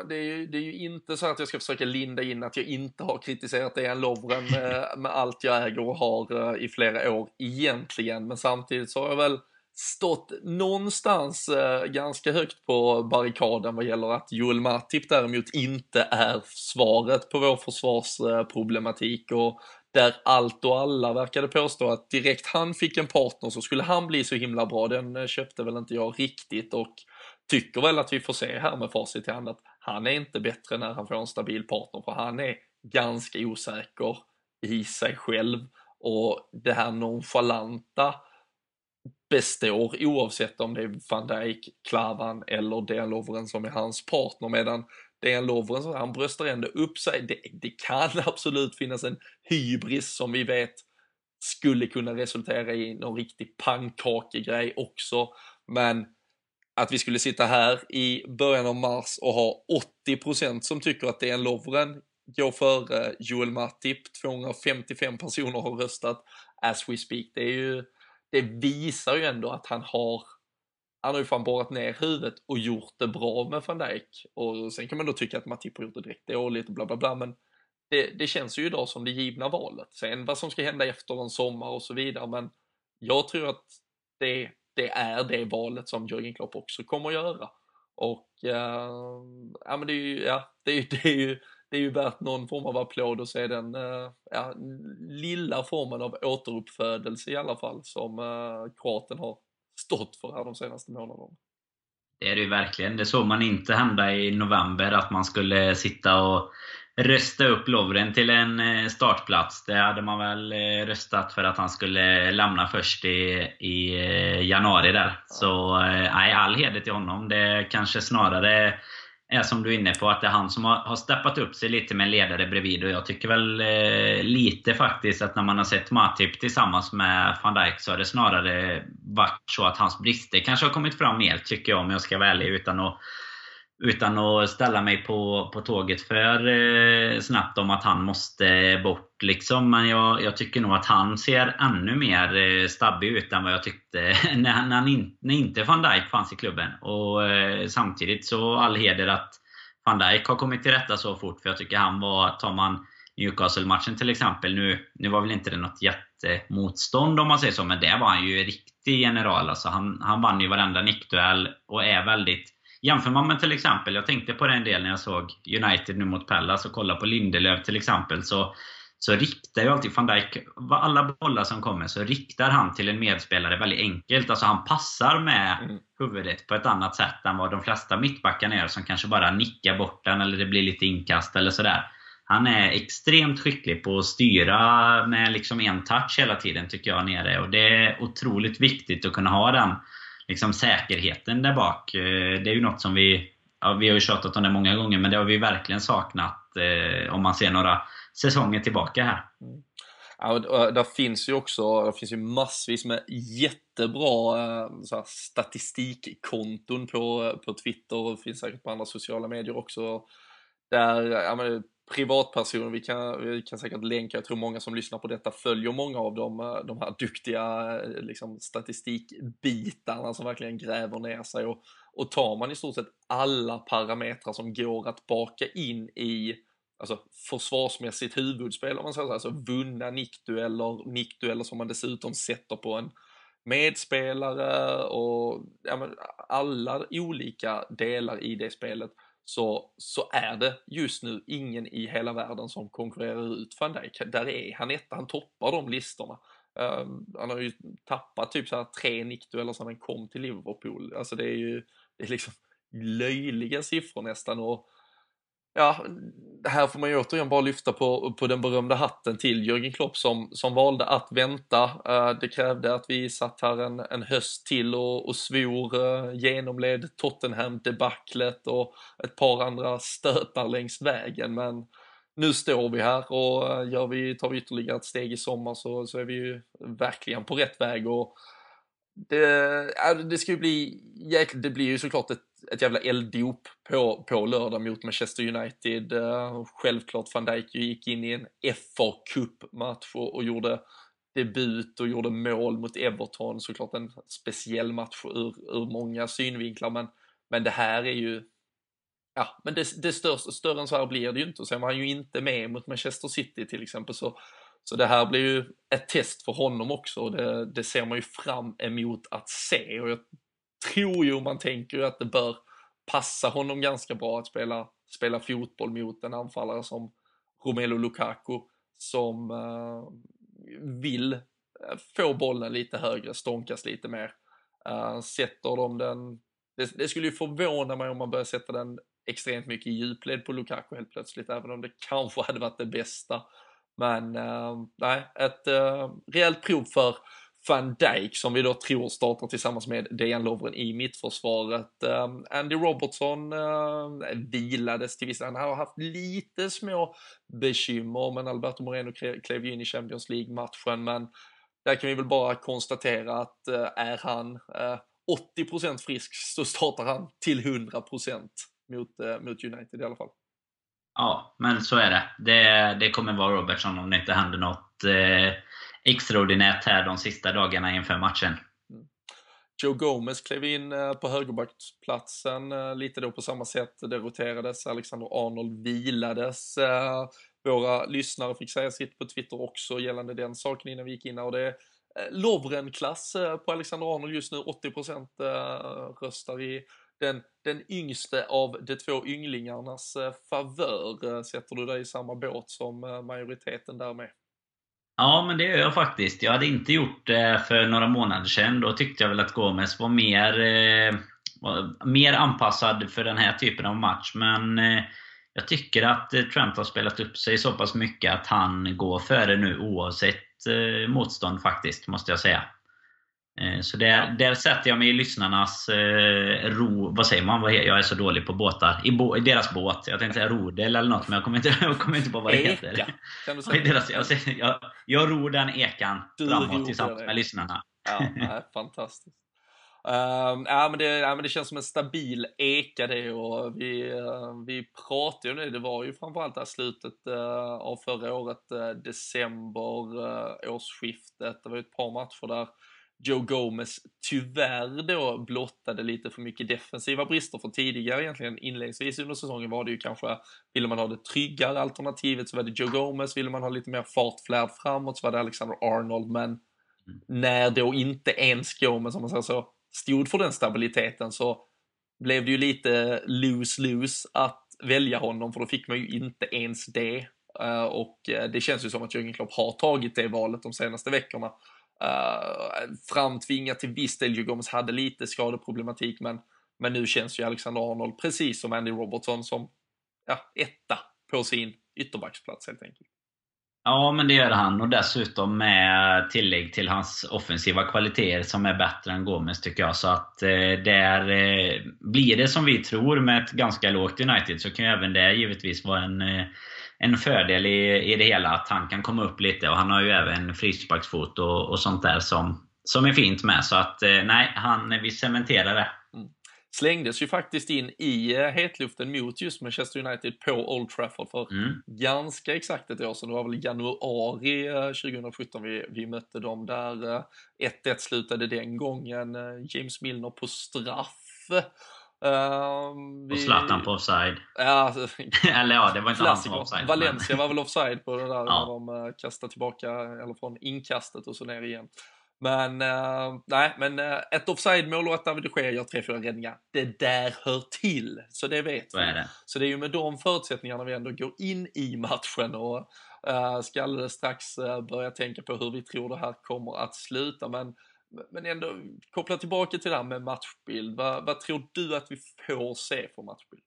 det är, ju, det är ju inte så att jag ska försöka linda in att jag inte har kritiserat Dejan Lovren med, [LAUGHS] med allt jag äger och har eh, i flera år egentligen. Men samtidigt så har jag väl stått någonstans eh, ganska högt på barrikaden vad gäller att Joel Matip däremot inte är svaret på vår försvarsproblematik och där allt och alla verkade påstå att direkt han fick en partner så skulle han bli så himla bra. Den eh, köpte väl inte jag riktigt och tycker väl att vi får se här med facit i hand att han är inte bättre när han får en stabil partner för han är ganska osäker i sig själv och det här nonchalanta består oavsett om det är van Dijk, Klavan eller Dejan Lovren som är hans partner medan Dejan Lovren han bröstar ändå upp sig. Det, det kan [LAUGHS] absolut finnas en hybris som vi vet skulle kunna resultera i någon riktig pannkakegrej också men att vi skulle sitta här i början av mars och ha 80% som tycker att det är en Lovren går före Joel Matip. 255 personer har röstat as we speak. Det, är ju, det visar ju ändå att han har han har ju fan borrat ner huvudet och gjort det bra med van Dijk. Och sen kan man då tycka att Matip har gjort det direkt dåligt och bla bla bla, men det, det känns ju idag som det givna valet. Sen vad som ska hända efter en sommar och så vidare, men jag tror att det det är det valet som Jörgen Klopp också kommer att göra. Och uh, ja, men det är ju, ja, det är, [LAUGHS] det är ju det är ju värt någon form av applåd att se den uh, ja, lilla formen av återuppfödelse i alla fall som uh, kroaten har stått för här de senaste månaderna. Det är det ju verkligen. Det såg man inte hända i november, att man skulle sitta och rösta upp Lovren till en eh, startplats. Det hade man väl eh, röstat för att han skulle lämna först i, i eh, januari där. Så nej, all heder till honom. Det kanske snarare är som du är inne på, att det är han som har, har steppat upp sig lite med en ledare bredvid. Och jag tycker väl eh, lite faktiskt att när man har sett Matip tillsammans med van Dijk så har det snarare varit så att hans brister kanske har kommit fram mer, tycker jag om jag ska vara ärlig. Utan att utan att ställa mig på, på tåget för eh, snabbt om att han måste bort. Liksom. Men jag, jag, tycker nog att han ser ännu mer eh, stabbig ut än vad jag tyckte [LAUGHS] när, när, in, när inte van Dijk fanns i klubben. Och eh, Samtidigt så all heder att van Dijk har kommit till rätta så fort. För jag tycker han var, tar man Newcastle-matchen till exempel. Nu, nu var väl inte det något jättemotstånd om man säger så, men det var han ju riktig general. Alltså han, han vann ju varenda nickduell och är väldigt Jämför man med till exempel, jag tänkte på det en del när jag såg United nu mot Pallas och kollade på Lindelöf till exempel. Så, så riktar ju alltid van Dijk, alla bollar som kommer, så riktar han till en medspelare väldigt enkelt. Alltså han passar med mm. huvudet på ett annat sätt än vad de flesta mittbackarna gör som kanske bara nickar bort den eller det blir lite inkast eller sådär. Han är extremt skicklig på att styra med liksom en touch hela tiden tycker jag nere. Och det är otroligt viktigt att kunna ha den liksom säkerheten där bak. Eh, det är ju något som vi, ja, vi har ju tjatat om det många gånger, men det har vi verkligen saknat eh, om man ser några säsonger tillbaka här. Mm. Ja, där finns ju också där finns ju massvis med jättebra eh, så här, statistikkonton på, på Twitter och finns säkert på andra sociala medier också. Där ja, men, privatpersoner, vi kan, vi kan säkert länka, jag tror många som lyssnar på detta följer många av de, eh, de här duktiga eh, liksom, statistikbitarna som verkligen gräver ner sig. Och, och tar man i stort sett alla parametrar som går att baka in i alltså, försvarsmässigt huvudspel om man säger så, alltså vunna nickdueller, nickdueller som man dessutom sätter på en medspelare och ja, men, alla olika delar i det spelet så, så är det just nu ingen i hela världen som konkurrerar ut van Dijk. Där är han etta, han toppar de listorna. Um, han har ju tappat typ så här tre nickdueller sedan han kom till Liverpool. Alltså det är ju det är liksom löjliga siffror nästan. Och ja, här får man ju återigen bara lyfta på, på den berömda hatten till Jörgen Klopp som, som valde att vänta. Eh, det krävde att vi satt här en, en höst till och, och svor, eh, genomled Tottenham-debaclet och ett par andra stötar längs vägen. Men nu står vi här och eh, gör vi, tar vi ytterligare ett steg i sommar så, så är vi ju verkligen på rätt väg. Och det, det ska ju bli jäkligt, det blir ju såklart ett ett jävla elddop på, på lördag mot Manchester United. Eh, självklart van Dijk gick in i en FA Cup-match och, och, gjorde debut och gjorde mål mot Everton. Såklart en speciell match ur, ur många synvinklar, men, men det här är ju Ja, men det, det större, större än så här blir det ju inte. Och sen var han ju inte med mot Manchester City till exempel. Så, så det här blir ju ett test för honom också. Det, det ser man ju fram emot att se. Och jag tror ju, man tänker ju att det bör passa honom ganska bra att spela, spela fotboll mot en anfallare som Romelu Lukaku som uh, vill eh, få bollen lite högre, stånkas lite mer. Uh, sätter de den, det, det, skulle ju förvåna mig om man börjar sätta den extremt mycket i djupled på Lukaku helt plötsligt, även om det [LAUGHS] kanske hade varit det bästa. Men uh, nej, ett uh, rejält prov för van Dijk som vi då tror startar tillsammans med Dejan Lovren i mittförsvaret. Um, Andy Robertson uh, vilades till vissa, han har haft lite små bekymmer men Alberto Moreno klev ju in i Champions League-matchen men där kan vi väl bara konstatera att uh, är han eh, uh, 80% frisk så startar han till 100% mot, uh, mot United i alla fall. Ja, men så är det. Det, det kommer vara Robertson om det inte händer något eh extraordinärt här de sista dagarna inför matchen. Joe Gomez klev in eh, på högerbacksplatsen eh, lite då på samma sätt. Det roterades. Alexander Arnold vilades. Eh, våra lyssnare fick säga sitt på Twitter också gällande den saken innan vi gick in här. Och det är Lovren-klass på Alexander Arnold just nu. 80% röstar i den, den yngste av de två ynglingarnas favör. Sätter du dig i samma båt som majoriteten därmed? Ja, men det gör jag faktiskt. Jag hade inte gjort det för några månader sedan. Då tyckte jag väl att Gomes var mer, eh, var mer anpassad för den här typen av match. Men eh, jag tycker att eh, Trent har spelat upp sig så pass mycket att han går före nu oavsett eh, motstånd faktiskt, måste jag säga. Eh, så där, där sätter jag mig i lyssnarnas eh, ro... Vad säger man? Jag är så dålig på båtar. I, bo, i deras båt. Jag tänkte säga rodel eller något, men jag kommer inte, [LAUGHS] jag kommer inte på vad det heter. Eka, kan du [LAUGHS] säga? Deras, jag, jag, jag ror den ekan du framåt tillsammans med lyssnarna. Ja, [LAUGHS] nej, fantastiskt. Um, ja, men det, ja, men det känns som en stabil eka det och vi, uh, vi pratade ju det, det var ju framförallt det här slutet uh, av förra året, uh, december, årsskiftet, det var ju ett par matcher där Joe Gomez tyvärr då blottade lite för mycket defensiva brister för tidigare egentligen inledningsvis under säsongen var det ju kanske, ville man ha det tryggare alternativet så var det Joe Gomez, ville man ha lite mer fart, flärd framåt så var det Alexander Arnold men mm. när då inte ens Gomez, om man säger så, stod för den stabiliteten så blev det ju lite lose-lose att välja honom för då fick man ju inte ens det. Uh, och uh, det känns ju som att Jürgen Klopp har tagit det valet de senaste veckorna. Uh, framtvingat till viss del. Gomes hade lite skadeproblematik, men, men nu känns ju Alexander Arnold precis som Andy Robertson som ja, etta på sin ytterbacksplats helt enkelt. Ja, men det gör han. Och dessutom med tillägg till hans offensiva kvaliteter som är bättre än Gomes tycker jag. Så att eh, där eh, blir det som vi tror med ett ganska lågt United så kan ju även det givetvis vara en eh, en fördel i, i det hela att han kan komma upp lite och han har ju även frisparksfot och, och sånt där som, som är fint med. Så att eh, nej, han, vi cementerar det. Mm. Slängdes ju faktiskt in i uh, hetluften mot just Manchester United på Old Trafford för mm. ganska exakt ett år sedan. Det var väl januari uh, 2017 vi, vi mötte dem där. 1-1 uh, slutade den gången. James Milner på straff. Uh, vi... Och Zlatan på offside. Ja, alltså, [LAUGHS] eller ja, det var inte han som var offside. Valencia men... var väl offside på det där ja. när de uh, kastade tillbaka, eller från inkastet och så ner igen. Men uh, nej, men uh, ett offside-mål och att David de Gea gör tre, fyra räddningar, det där hör till. Så det vet Så är det. Så det är ju med de förutsättningarna vi ändå går in i matchen och uh, ska alldeles strax börja tänka på hur vi tror det här kommer att sluta. Men, men ändå koppla tillbaka till det här med matchbild. Vad, vad tror du att vi får se för matchbild?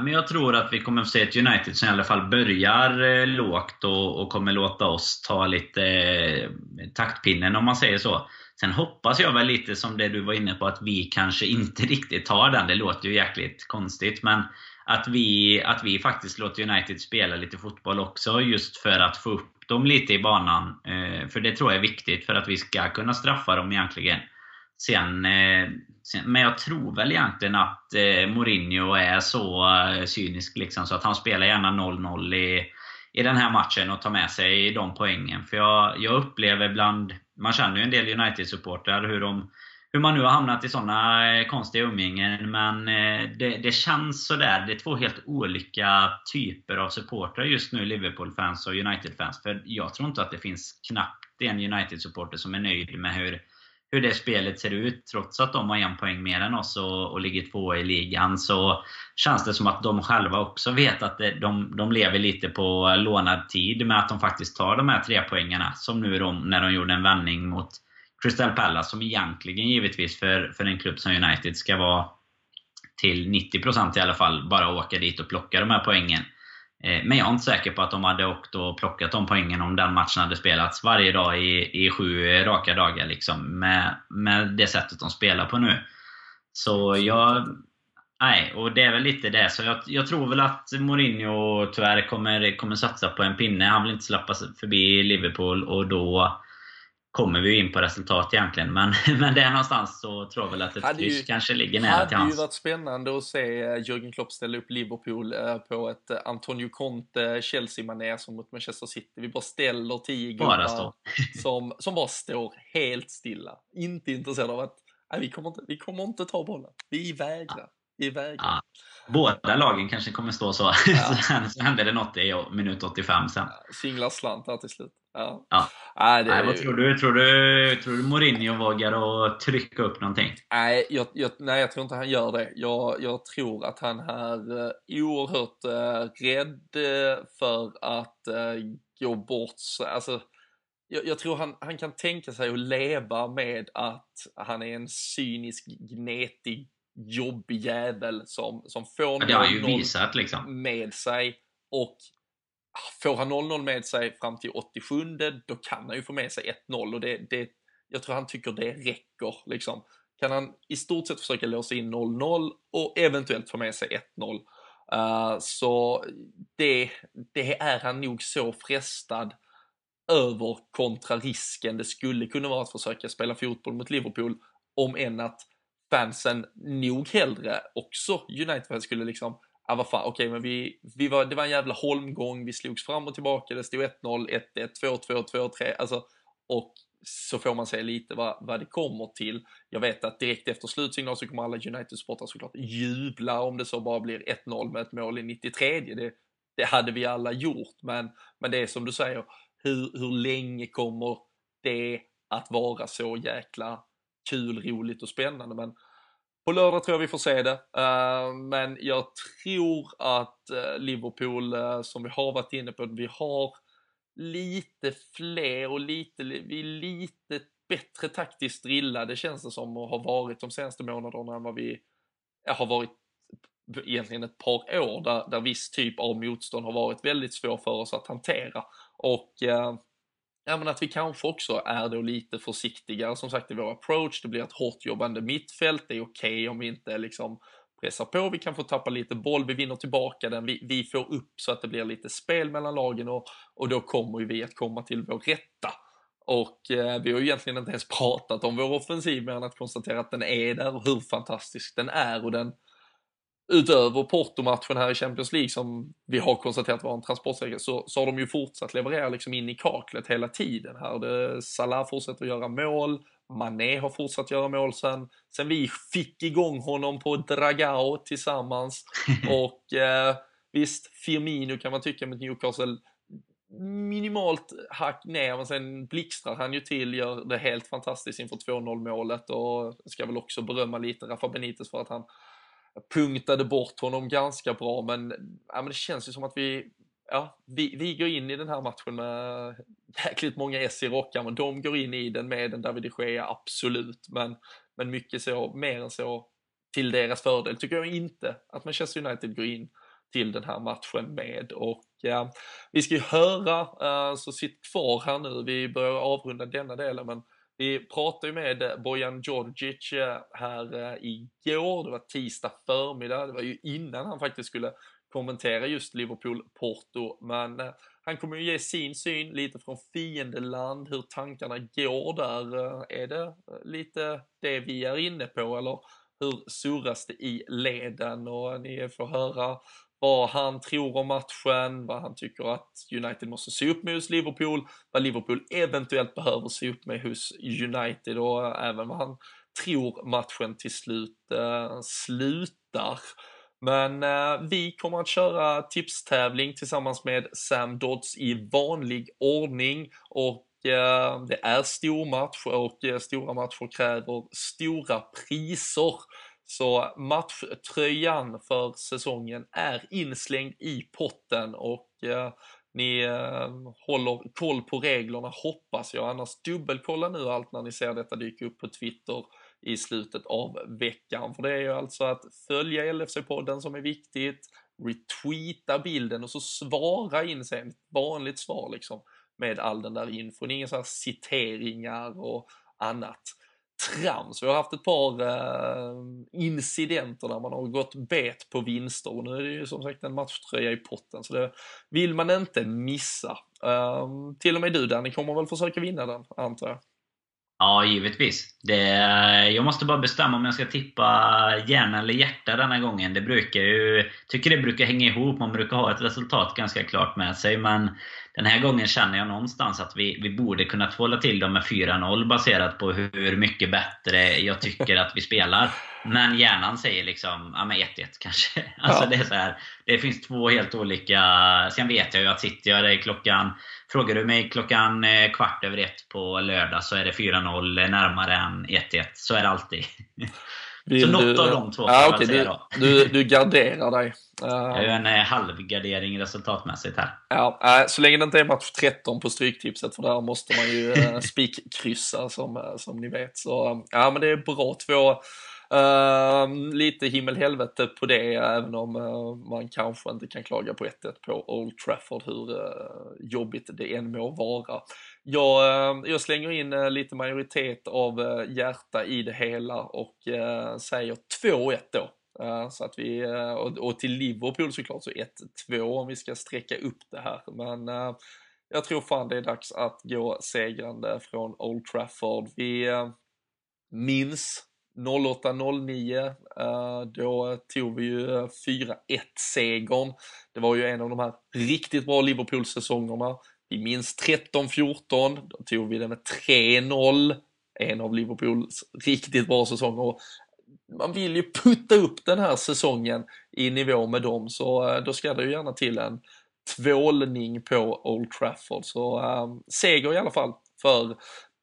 men jag tror att vi kommer att se ett United som i alla fall börjar eh, lågt och, kommer låta oss ta lite eh, taktpinnen om man säger så. Sen hoppas jag väl lite som det du var inne på att vi kanske inte [LAUGHS] riktigt tar den. Det låter ju jäkligt konstigt men att vi, att vi faktiskt låter United spela lite fotboll också just för att få upp dem lite i banan. Eh, för det tror jag är viktigt för att vi ska kunna straffa dem egentligen. Sen, eh, sen, men jag tror väl egentligen att eh, Mourinho är så eh, cynisk liksom, så att han spelar gärna 0-0 i, i den här matchen och tar med sig de poängen. För jag, jag upplever bland, man känner ju en del United-supportrar hur de hur man nu har hamnat i sådana eh, konstiga umgängen. Men eh, det, det känns sådär. Det är två helt olika typer av supportrar just nu, Liverpool-fans och United-fans. För jag tror inte att det finns knappt en United-supporter som är nöjd med hur hur det spelet ser ut. Trots att de har en poäng mer än oss och, och ligger tvåa i ligan så känns det som att de själva också vet att det, de, de lever lite på lånad tid med att de faktiskt tar de här tre poängarna Som nu de, när de gjorde en vändning mot Crystal Palace som egentligen givetvis för, för en klubb som United ska vara till 90% i alla fall bara åka dit och plocka de här poängen. Eh, men jag är inte säker på att de hade åkt och plockat de poängen om den matchen hade spelats varje dag i, i sju raka dagar. Liksom, med, med det sättet de spelar på nu. Så jag... Nej, och det är väl lite det. Så jag, jag tror väl att Mourinho tyvärr kommer, kommer satsa på en pinne. Han vill inte släppa förbi Liverpool och då kommer vi in på resultat egentligen. Men, [LAUGHS] men där någonstans så tror jag väl att ett kryss kanske ligger nära till hans. Det hade ju varit spännande att se eh, Jürgen Klopp ställa upp Liverpool eh, på ett eh, Antonio Conte Chelsea-manér som mot Manchester City. Vi bara ställer tio gubbar [LAUGHS] som, som bara står helt stilla. Inte intresserade av att nej, vi, kommer inte, vi kommer inte ta bollen. Vi vägrar. Vi vägrar. Ja. Båda lagen kanske kommer stå så. Ja. [LAUGHS] sen så händer det något i minut 85 sen. Ja, singlar slant här till slut. Ja. ja. Nej, det... Nej, vad tror du? Tror du, tror du Mourinho vågar att trycka upp någonting? Nej, jag, jag, nej, jag tror inte han gör det. Jag, jag tror att han är uh, oerhört uh, rädd uh, för att uh, gå bort. Alltså, jag, jag, tror han, han kan tänka sig att leva med att han är en cynisk, gnetig jobbig jävel som, som får 0-0 liksom. med sig och får han 0-0 med sig fram till 87 då kan han ju få med sig 1-0 och det, det, jag tror han tycker det räcker liksom. Kan han i stort sett försöka låsa in 0-0 och eventuellt få med sig 1-0 uh, eh, så det, det är han nog så frestad över kontra risken det skulle kunna vara att försöka spela fotboll mot Liverpool om än att fansen nog hellre också United skulle liksom Ja, vad fan, okej, okay, men vi, vi var, det var en jävla holmgång, vi slogs fram och tillbaka, det stod 1-0, 1-1, 2-2, 2-3, alltså, och så får man se lite vad, vad det kommer till. Jag vet att direkt efter slutsignal så kommer alla United-supportrar såklart jubla om det så bara blir 1-0 med ett mål i 93. Det, det hade vi alla gjort, men, men det är som du säger, hur, hur länge kommer det att vara så jäkla kul, roligt och spännande. Men på lördag tror jag vi får se det. Eh, men jag tror att eh, Liverpool, eh, som vi har varit inne på, vi har lite fler och lite, vi är lite bättre taktiskt drillade känns det som och har varit de senaste månaderna än vad vi har varit egentligen ett par år där, där viss typ av motstånd har varit väldigt svår för oss att hantera. Och ja, men att vi kanske också är då lite försiktigare som sagt i vår approach. Det blir ett hårt jobbande mittfält. Det är okej okay om vi inte liksom pressar på. Vi kan få tappa lite boll. Vi vinner tillbaka den. Vi, vi får upp så att det blir lite spel mellan lagen och, och då kommer ju vi att komma till vår rätta. Och eh, vi har ju egentligen inte ens pratat om vår offensiv mer än att konstatera att den är där och hur fantastisk den är och den utöver Porto-matchen här i Champions League som vi har konstaterat var en transportsträcka så, så har de ju fortsatt leverera liksom in i kaklet hela tiden här. Det, Salah fortsätter att göra mål, Mané har fortsatt göra mål sen, sen vi fick igång honom på Dragao tillsammans [LAUGHS] och eh, visst, Firmino kan man tycka med Newcastle minimalt hack ner, men sen blixtrar han ju till, gör det helt fantastiskt inför 2-0 målet och ska väl också berömma lite Rafa Benitez för att han punktade bort honom ganska bra, men, ja, men det känns ju som att vi ja, vi, vi går in i den här matchen med jäkligt många S i rockar, men de går in i den med en David de Gea, absolut. Men, men mycket så, mer än så, till deras fördel tycker jag inte att Manchester United går in till den här matchen med. Och ja, vi ska ju höra, uh, så sitt kvar här nu, vi börjar avrunda denna delen, men vi pratade ju med eh, Bojan Djordjic eh, här eh, igår, det var tisdag förmiddag, det var ju innan han faktiskt skulle kommentera just Liverpool-Porto, men han kommer ju ge sin syn lite från fiendeland, hur tankarna går där. Är det lite det vi är inne på eller hur surras det i leden? Och ni får höra vad han tror om matchen, vad han tycker att United måste se upp med hos Liverpool, vad Liverpool eventuellt behöver se upp med hos United och även vad han tror matchen till slut eh, slutar. Men eh, vi kommer att köra tipstävling tillsammans med Sam Dodds i vanlig ordning och eh, det är stor match och eh, stora matcher kräver stora priser. Så matchtröjan för säsongen är inslängd i potten och eh, ni eh, håller koll på reglerna hoppas jag. Annars dubbelkolla nu allt när ni ser detta dyka upp på Twitter i slutet av veckan. För det är ju alltså att följa LFC-podden som är viktigt, retweeta bilden och så svara in sen, vanligt svar liksom, med all den där infon. Inga så här citeringar och annat trams. Vi har haft ett par eh, incidenter där man har gått bet på vinster och nu är det ju som sagt en matchtröja i potten så det vill man inte missa. Eh, till och med du Danny kommer väl försöka vinna den antar jag? Ja, givetvis. Det, jag måste bara bestämma om jag ska tippa hjärna eller hjärta denna gången. Det brukar ju, tycker det brukar hänga ihop. Man brukar ha ett resultat ganska klart med sig. Men den här gången känner jag någonstans att vi, vi borde kunnat hålla till dem med 4-0 baserat på hur mycket bättre jag tycker att vi spelar. Men hjärnan säger liksom, ja men 1-1 kanske. [LAUGHS] Alltså ja. det är så här, det finns två helt olika... Sen vet jag ju att sitter jag där klockan... Frågar du mig klockan eh, kvart över ett på lördag så är det 4-0 närmare än 1-1. Så är det alltid. [LAUGHS] Vill så något du... av de två ja, okay, du, du, du garderar dig. Jag gör en eh, halvgardering resultatmässigt här. Ja, så länge det inte är match 13 på Stryktipset, för där måste man ju eh, [LAUGHS] spikkryssa som, som ni vet. Så ja, men det är bra. Två Uh, lite himmel-helvete på det, även om uh, man kanske inte kan klaga på 1-1 på Old Trafford, hur uh, jobbigt det än må vara. Jag, eh, jag slänger in eh, lite majoritet av eh, hjärta i det hela och säger 2-1 då. Så att vi, och till Liverpool såklart så 1-2 om vi ska sträcka upp det här. Men jag tror fan det är dags att gå segrande från Old Trafford. Vi minns 08-09, då tog vi ju 4-1-segern. Det var ju en av de här riktigt bra Liverpool-säsongerna. Vi minns 13-14, då tog vi det med 3-0. En av Liverpools riktigt bra säsonger. Man vill ju putta upp den här säsongen i nivå med dem, så eh, då ska det ju gärna till en tvålning på Old Trafford. Så äh, seger i alla fall för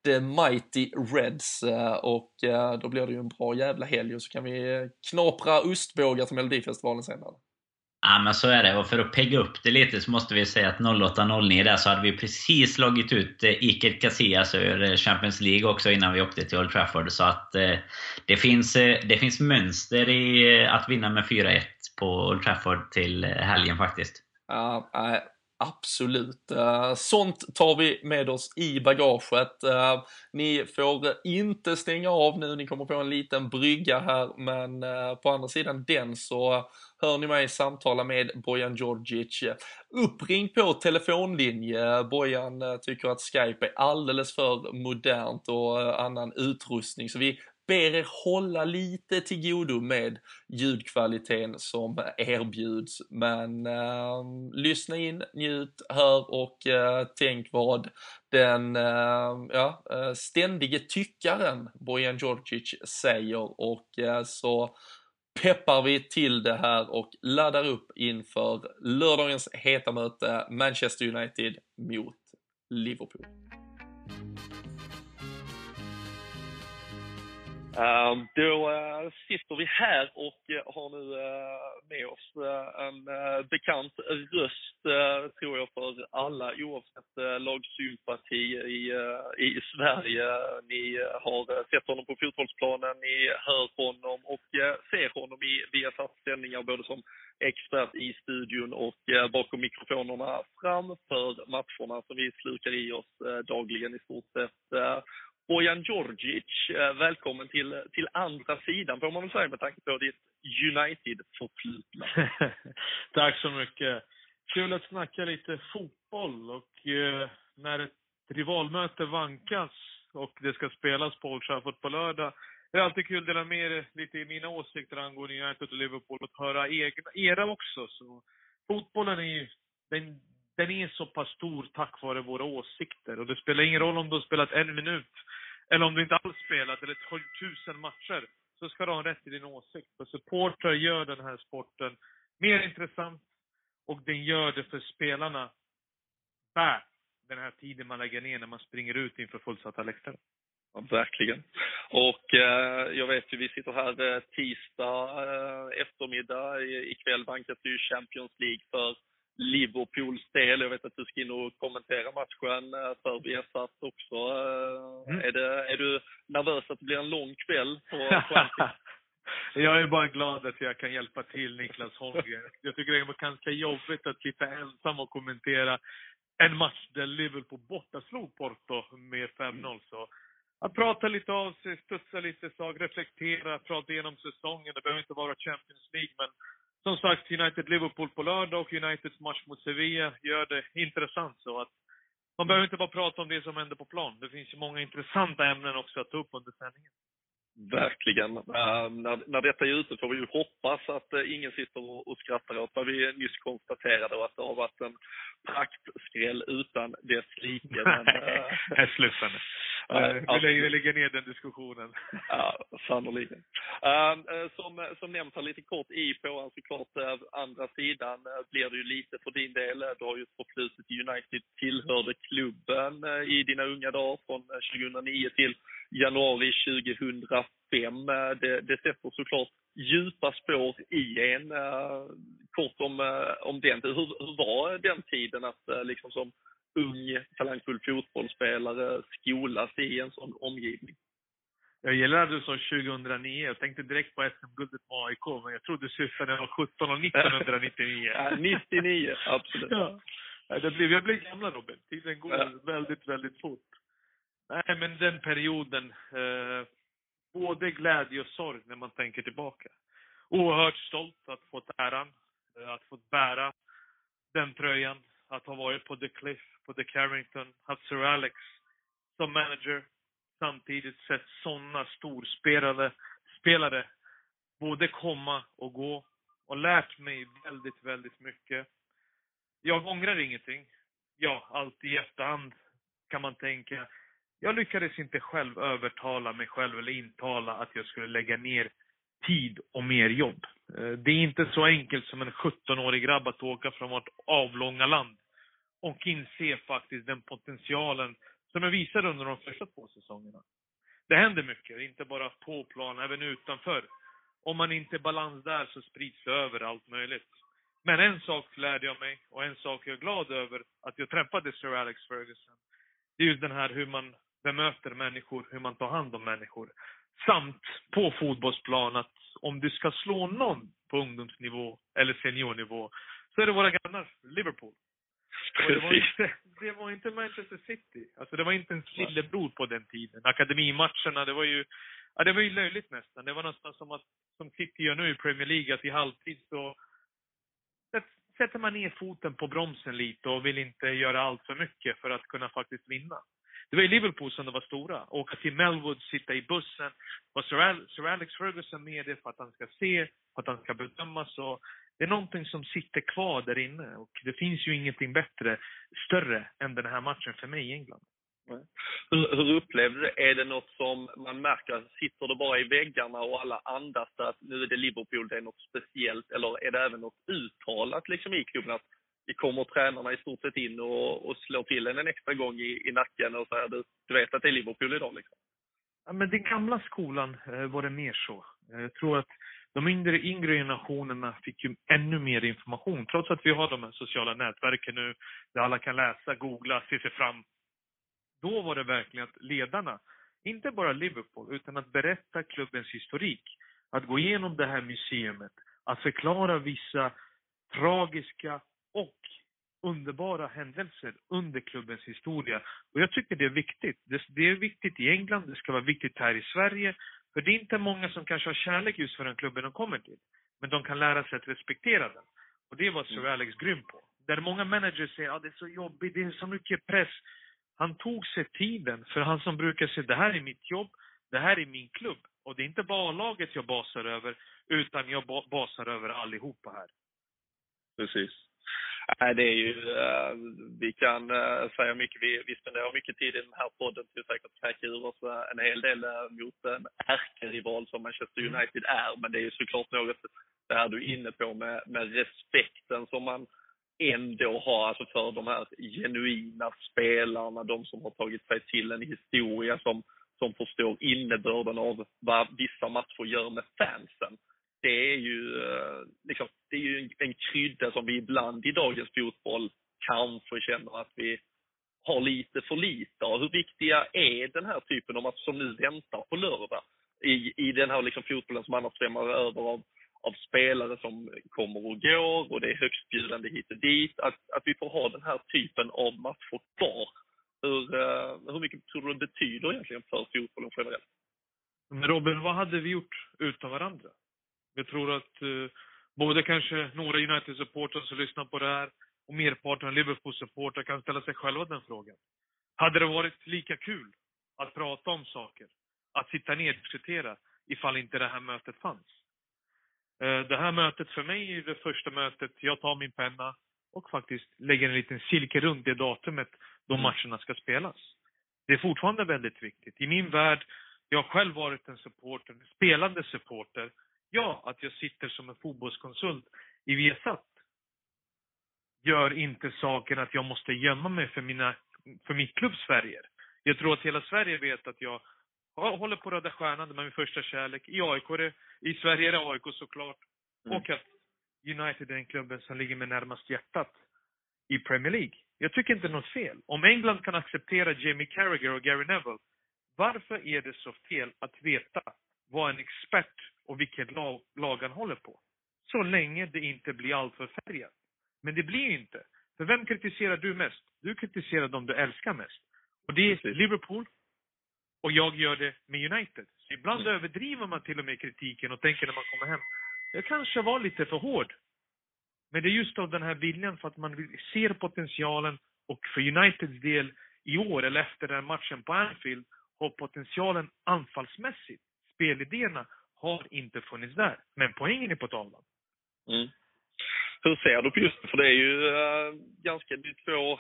The Mighty Reds eh, och eh, då blir det ju en bra jävla helg och så kan vi knapra ostbågar till Melodifestivalen senare. Ja men så är det och för att pegga upp det lite så måste vi säga att 08-09 där så hade vi precis slagit ut eh, Iker Casillas ur eh, Champions League också innan vi åkte till Old Trafford. Så att eh, det finns, det finns mönster i att vinna med 4-1 på Old Trafford till helgen faktiskt. Ja, Absolut. Eh, sånt tar vi med oss i bagaget. Eh, ni får inte stänga av nu, ni kommer få en liten brygga här, men eh, på andra sidan den så hör ni mig samtala med Bojan Djordjic. Uppring på telefonlinje. Bojan tycker att Skype är alldeles för modernt och annan utrustning, så vi ber er hålla lite till godo med ljudkvaliteten som erbjuds. Men eh, lyssna in, njut, hör och eh, tänk vad den ehm, eh, ja, ständige tyckaren Bojan Djordjic säger och eh, så peppar vi till det här och laddar upp inför lördagens heta möte Manchester United mot Liverpool. Ehm, då eh, sitter vi här och eh, har nu eh, med oss en bekant röst, tror jag, för alla oavsett lagsympati i, i Sverige. Ni har sett honom på fotbollsplanen, ni hör honom och ser honom i Viasats sändningar både som expert i studion och bakom mikrofonerna framför matcherna som vi slukar i oss dagligen i stort sett. Bojan Djordjic, eh, välkommen till, till andra sidan får man väl säga med tanke på ditt United-förflutna. [LAUGHS] Tack så mycket. Kul att snacka lite fotboll och eh, när ett rivalmöte vankas och det ska spelas på Old Trafford på lördag. Det är alltid kul att dela med er lite i mina åsikter angående United och Liverpool och höra egna, era också. Så fotbollen är ju, den, den är så pass stor tack vare våra åsikter. Och det spelar ingen roll om du har spelat en minut eller om du inte alls spelat, eller tusen matcher, så ska du ha rätt till din åsikt. För supportrar gör den här sporten mer intressant och den gör det för spelarna värt den här tiden man lägger ner när man springer ut inför fullsatta läktare. Ja, verkligen. Och eh, jag vet ju, vi sitter här eh, tisdag eh, eftermiddag. I, ikväll vankas det ju Champions League för Liverpools del. Jag vet att du ska in och kommentera matchen eh, för Viasat också. Eh, mm. Är, det, är du nervös att det blir en lång kväll på [LAUGHS] Jag är bara glad att jag kan hjälpa till Niklas Holmgren. Jag tycker det är ganska jobbigt att sitta ensam och kommentera en match där Liverpool borta slog Porto med 5-0. Så att prata lite av sig, studsa lite sak, reflektera, prata igenom säsongen. Det behöver inte vara Champions League, men som sagt, United-Liverpool på lördag och Uniteds match mot Sevilla gör det intressant så att man behöver inte bara prata om det som händer på plan. Det finns ju många intressanta ämnen också att ta upp under sändningen. Verkligen. Uh, när, när detta är ute får vi ju hoppas att uh, ingen sitter och, och skrattar åt vad vi nyss konstaterade och att det har varit en praktskräll utan dess like. Men, sluta nu. Uh, vi, lägger, lägger ner den diskussionen. [LAUGHS] Ja, sannoliken. Uh, som, som nämnt här lite kort i på såklart uh, andra sidan uh, blir det ju lite för din del. Du har ju ett förflutet i United, tillhörde klubben i dina unga dagar från 2009 till januari 2005. Det, det sätter såklart djupa spår i en. Kort om, om den. Hur, hur var den tiden att liksom som ung, talangfull fotbollsspelare skolas i en sån omgivning. Jag gillar att du sa 2009. Jag tänkte direkt på SM-guldet med AIK, men jag trodde syftade när jag var 17 och 1999. [LAUGHS] ja, 99, absolut. Ja. Det blev, jag blev gamla Robin. Tiden går ja. väldigt, väldigt fort. Nej, men den perioden. Eh, både glädje och sorg när man tänker tillbaka. Oerhört stolt att fått äran, eh, att få bära den tröjan att ha varit på The Cliff, på The Carrington, haft Sir Alex som manager. Samtidigt sett sådana storspelare spelare både komma och gå. Och lärt mig väldigt, väldigt mycket. Jag ångrar ingenting. Ja, allt i efterhand kan man tänka. Jag lyckades inte själv övertala mig själv eller intala att jag skulle lägga ner tid och mer jobb. Eh, det är inte så enkelt som en 17-årig grabb att åka från vårt avlånga land och inse faktiskt den potentialen som jag visade under de första två säsongerna. Det händer mycket, inte bara på plan, även utanför. Om man inte är balans där så sprids det över allt möjligt. Men en sak lärde jag mig, och en sak jag är glad över att jag träffade Sir Alex Ferguson. Det är just den här hur man bemöter människor, hur man tar hand om människor. Samt på fotbollsplan att om du ska slå någon på ungdomsnivå eller seniornivå så är det våra grannar, Liverpool. Och det, var inte, det var inte Manchester City. Alltså det var inte en lillebror på den tiden. Akademimatcherna, det var ju, ja det var ju löjligt nästan. Det var nästan som att, som City gör nu i Premier League, att i halvtid så sätter man ner foten på bromsen lite och vill inte göra allt för mycket för att kunna faktiskt vinna. Det var i Liverpool som det var stora. Åka till Melwood, sitta i bussen. Var Sir, Al Sir Alex Ferguson med det för att han ska se, för att han ska bedömas. Och det är någonting som sitter kvar där inne och det finns ju ingenting bättre, större än den här matchen för mig i England. Hur, hur upplevde du det? Är det något som man märker, sitter det bara i väggarna och alla andas att nu är det Liverpool, det är något speciellt? Eller är det även något uttalat liksom i klubben att vi kommer tränarna i stort sett in och, och slår till en en extra gång i, i nacken och säger du, du vet att det är Liverpool idag liksom? Ja, men den gamla skolan eh, var det mer så. Eh, jag tror att de yngre, yngre generationerna fick ju ännu mer information. Trots att vi har de här sociala nätverken nu, där alla kan läsa, googla, se sig fram. Då var det verkligen att ledarna, inte bara Liverpool, utan att berätta klubbens historik. Att gå igenom det här museet att förklara vissa tragiska och underbara händelser under klubbens historia. Och jag tycker det är viktigt. Det, är viktigt i England, det ska vara viktigt här i Sverige. För det är inte många som kanske har kärlek just för den klubben de kommer till. Men de kan lära sig att respektera den. Och det var Sir Alex grym på. Där många managers säger att det är så jobbigt, det är så mycket press. Han tog sig tiden, för han som brukar säga det här är mitt jobb, det här är min klubb. Och det är inte bara laget jag basar över, utan jag ba- basar över allihopa här. Precis. Nej, det är ju, eh, vi kan eh, säga mycket, vi, vi spenderar mycket tid i den här podden till att säkert kräka ur oss eh, en hel del mot en ärkerival som Manchester United är, men det är ju såklart något, det här du är inne på med, med respekten som man ändå har alltså för de här genuina spelarna, de som har tagit sig till en historia som, som förstår innebörden av vad vissa matcher gör med fansen det är ju, eh, liksom, det är ju en, en krydda som vi ibland i dagens fotboll kanske känner att vi har lite för lite av. Hur viktiga är den här typen av matcher som nu väntar på lördag? I, i den här liksom fotbollen som annars svämmar över av, av spelare som kommer och går och det är högstbjudande hit och dit. Att, att vi får ha den här typen av matcher kvar. Hur, eh, hur mycket tror du det betyder egentligen för fotbollen generellt? Men Robin, vad hade vi gjort utan varandra? Jag tror att eh, både kanske några United-supportrar som lyssnar på det här och merparten av Liverpool-supportrar kan ställa sig själva den frågan. Hade det varit lika kul att prata om saker, att sitta ner och diskutera, ifall inte det här mötet fanns? Eh, det här mötet för mig är det första mötet, jag tar min penna och faktiskt lägger en liten cirkel runt det datumet då matcherna ska spelas. Det är fortfarande väldigt viktigt. I min värld, jag har själv varit en supporter, en spelande supporter, ja, att jag sitter som en fotbollskonsult i Viasat gör inte saken att jag måste gömma mig för, mina, för mitt klubbs färger. Jag tror att hela Sverige vet att jag håller på Röda Stjärnan, det är min första kärlek. I AIK, är det, i Sverige är det AIK såklart. Mm. Och att United är den klubben som ligger mig närmast hjärtat i Premier League. Jag tycker inte något fel. Om England kan acceptera Jamie Carragher och Gary Neville, varför är det så fel att veta vad en expert och vilket lag, lag han håller på? Så länge det inte blir alltför färgat. Men det blir inte. För vem kritiserar du mest? Du kritiserar dem du älskar mest. Och det är. Liverpool. Och jag gör det med United. Så ibland Mm. överdriver man till och med kritiken och tänker när man kommer hem, jag kanske var lite för hård. Men det är just av den här viljan för att man ser potentialen och för Uniteds del i år, eller efter den här matchen på Anfield, har potentialen anfallsmässigt. Spelidéerna har inte funnits där. Men poängen är på tavlan. Mm. Hur ser du på just det? För det är ju äh, ganska, det är två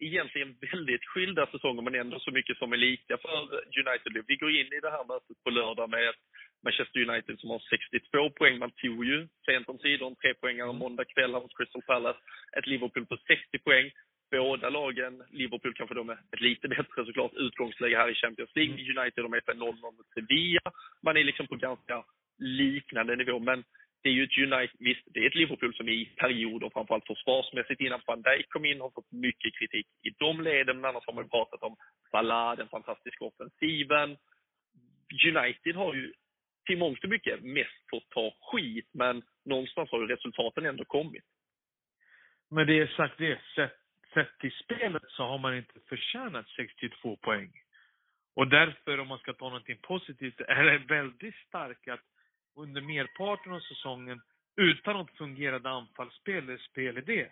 egentligen väldigt skilda säsonger men ändå så mycket som är lika för United. Vi går in i det här mötet på lördag med ett Manchester United som har 62 poäng. Man tog ju sent omsider en trepoängare måndag kväll hos mot Crystal Palace. Ett Liverpool på 60 poäng. Båda lagen, Liverpool kanske då med ett lite bättre såklart utgångsläge här i Champions League. United de är på 0-0 mot Sevilla. Man är liksom på ganska liknande nivå. Men det är ju ett United, visst, det är ett Liverpool som i perioder, framförallt försvarsmässigt, innan van Dijk kom in, har fått mycket kritik i de leden. Men annars har man ju pratat om Salah, den fantastiska offensiven. United har ju till mångt och mycket mest fått ta skit, men någonstans har ju resultaten ändå kommit. Men det är sagt det, sett, sett till spelet så har man inte förtjänat 62 poäng. Och därför, om man ska ta någonting positivt, är det väldigt starkt att under merparten av säsongen, utan ett fungerande anfallsspel eller spelidé,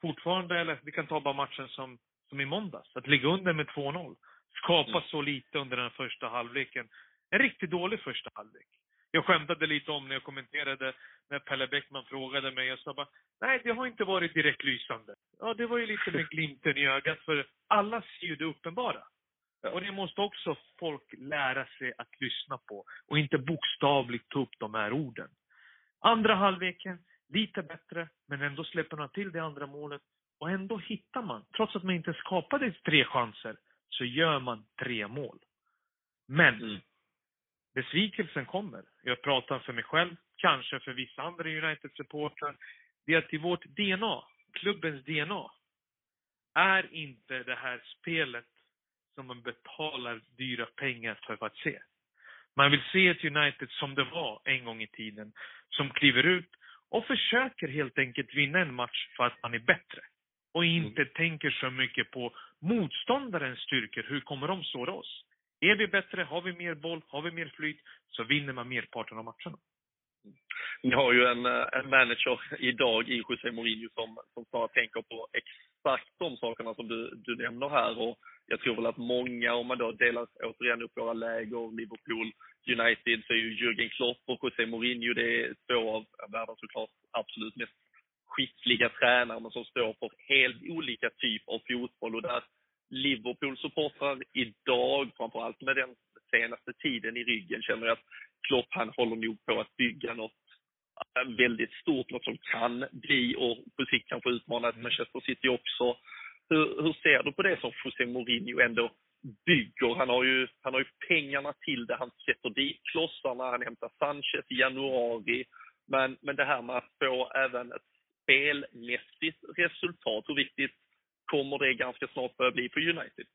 fortfarande, eller vi kan ta bara matchen som, som i måndags, att ligga under med 2-0, skapa Mm. så lite under den första halvleken. En riktigt dålig första halvlek. Jag skämtade lite om när jag kommenterade när Pelle Bäckman frågade mig. Jag sa bara, nej det har inte varit direkt lysande. Ja, det var ju lite med glimten i ögat för alla ser ju det uppenbara. Och det måste också folk lära sig att lyssna på och inte bokstavligt ta upp de här orden. Andra halvleken, lite bättre, men ändå släpper man till det andra målet. Och ändå hittar man, trots att man inte skapade tre chanser, så gör man tre mål. Men Mm. Besvikelsen kommer. Jag pratar för mig själv, kanske för vissa andra United-supportrar. Det är att i vårt DNA, klubbens DNA, är inte det här spelet som man betalar dyra pengar för att se. Man vill se ett United som det var en gång i tiden, som kliver ut och försöker helt enkelt vinna en match för att man är bättre. Och inte tänker så mycket på motståndarens styrkor, hur kommer de såra oss? Är vi bättre, har vi mer boll, har vi mer flyt, så vinner man merparten av matcherna. Ni har ju en, eh, en manager idag i José Mourinho som, som snarare tänker på exakt de sakerna som du, du nämner här. Och jag tror väl att många, om man då delar återigen upp våra läger, Liverpool, United, så är ju Jürgen Klopp och José Mourinho, det är två av världens såklart absolut mest skickliga tränare, men som står för helt olika typ av fotboll. Och där Liverpool-supportrar idag, framförallt med den senaste tiden i ryggen, känner att Klopp han håller nog på att bygga något eh, väldigt stort, något som kan bli och på sikt kanske utmana Manchester City också. Hur, hur ser du på det som José Mourinho ändå bygger? Han har, ju, han har ju pengarna till det. Han sätter dit klossarna, han hämtar Sanchez i januari. Men, men det här med att få även ett spelmässigt resultat, hur viktigt kommer det ganska snart börja bli för United?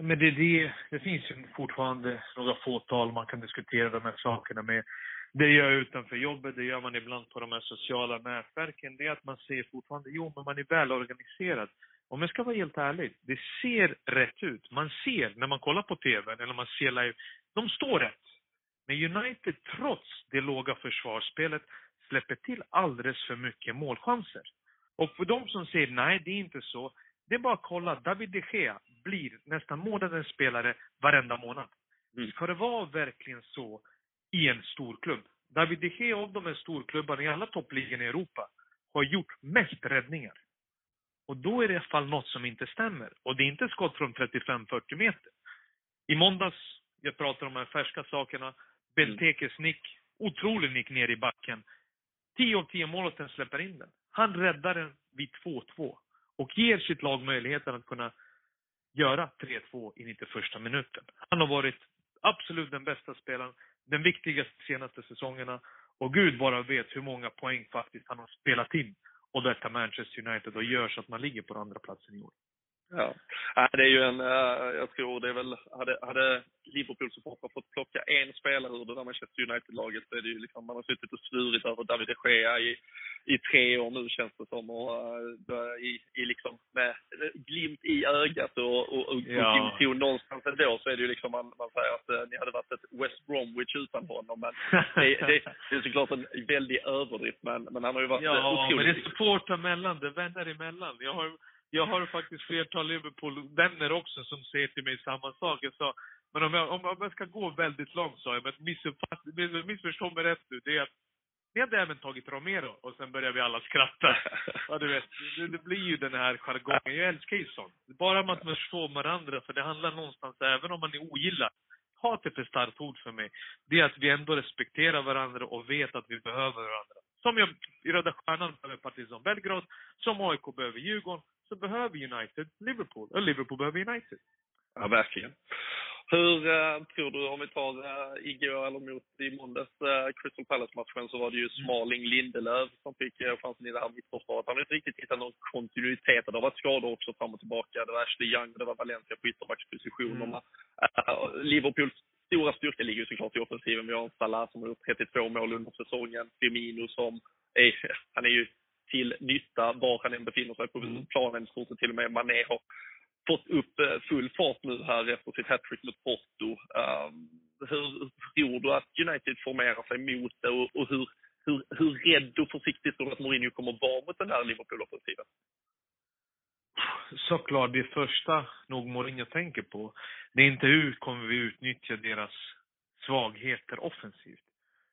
Men det, det, det finns ju fortfarande några fåtal man kan diskutera de här sakerna med. Det gör jag utanför jobbet, det gör man ibland på de här sociala nätverken. Det är att man ser fortfarande, jo men man är välorganiserad. Om jag ska vara helt ärlig, det ser rätt ut. Man ser när man kollar på TV eller man ser live, de står rätt. Men United, trots det låga försvarsspelet, släpper till alldeles för mycket målchanser. Och för de som säger nej, det är inte så. Det är bara att kolla. David de Gea blir nästan månadens spelare varenda månad. Mm. Ska det vara verkligen så i en stor klubb? David de Gea av de här storklubbarna i alla toppligorna i Europa har gjort mest räddningar. Och då är det i alla fall något som inte stämmer. Och det är inte skott från 35-40 meter. I måndags, jag pratar om de här färska sakerna, Bentekes nick, otrolig nick ner i backen. 10 av 10 målet släpper in den. Han räddar den vid 2-2 och ger sitt lag möjligheten att kunna göra 3-2 i 91 minuten. Han har varit absolut den bästa spelaren, den viktigaste senaste säsongerna och Gud bara vet hur många poäng faktiskt han har spelat in och detta Manchester United och gör så att man ligger på andra platsen i år. Ja. Det är ju en, eh, jag tror det är väl, hade, hade Liverpool-supportrar fått plocka en spelare ur det där Manchester United-laget så är det ju liksom, man har suttit och svurit över David de Gea i, i tre år nu känns det som och uh, i, i liksom med glimt i ögat och, och, och, Ja. och någonstans ändå så är det ju liksom, man, man säger att uh, ni hade varit ett West Bromwich utan honom men det, det, det är såklart en väldig överdrift men, men han har ju varit eh, Ja, men otroligt det är supportrar emellan, det är vänner emellan. Jag har, jag har faktiskt flertal Liverpool-vänner också som säger till mig samma sak. Jag sa, men om jag, om om jag ska gå väldigt långt sa jag, men miss- missförstå mig rätt nu, det är att vi hade även tagit Romero och sen började vi alla skratta. [LAUGHS] Ja, du vet, det, det blir ju den här jargongen. Jag älskar ju sånt. Bara man förstår varandra, för det handlar någonstans, även om man är ogillar, hat är för starkt ord för mig. Det är att vi ändå respekterar varandra och vet att vi behöver varandra. Som jag, i Röda Stjärnan behöver Partizan Belgrad, som AIK behöver Djurgården, så behöver United Liverpool, och Liverpool behöver United. Ja, verkligen. Hur eh, tror du, om vi tar uh, igår eller mot i måndags uh, Crystal Palace-matchen så var det ju Smalling Lindelöf som fick chansen i det här mittförsvaret. Han har inte riktigt hittat någon kontinuitet. Det har varit skador också fram och tillbaka. Det var Ashley Young och det var Valencia på ytterbackspositionerna. Uh, Liverpools stora styrka ligger ju såklart i offensiven. Vi har en Salah som har gjort 32 mål under säsongen. Firmino som är, [LAUGHS] han är ju till nytta var han än befinner sig på Mm. planen. I stort sett till och med Mané har fått upp eh, full fart nu här efter sitt hattrick mot Porto. Ehm, hur tror du att United formerar sig mot det och, och hur, hur, hur rädd och försiktig tror du att Mourinho kommer vara mot den här Liverpool-offensiven? Såklart, det första nog Mourinho tänker på, det är inte hur kommer vi utnyttja deras svagheter offensivt.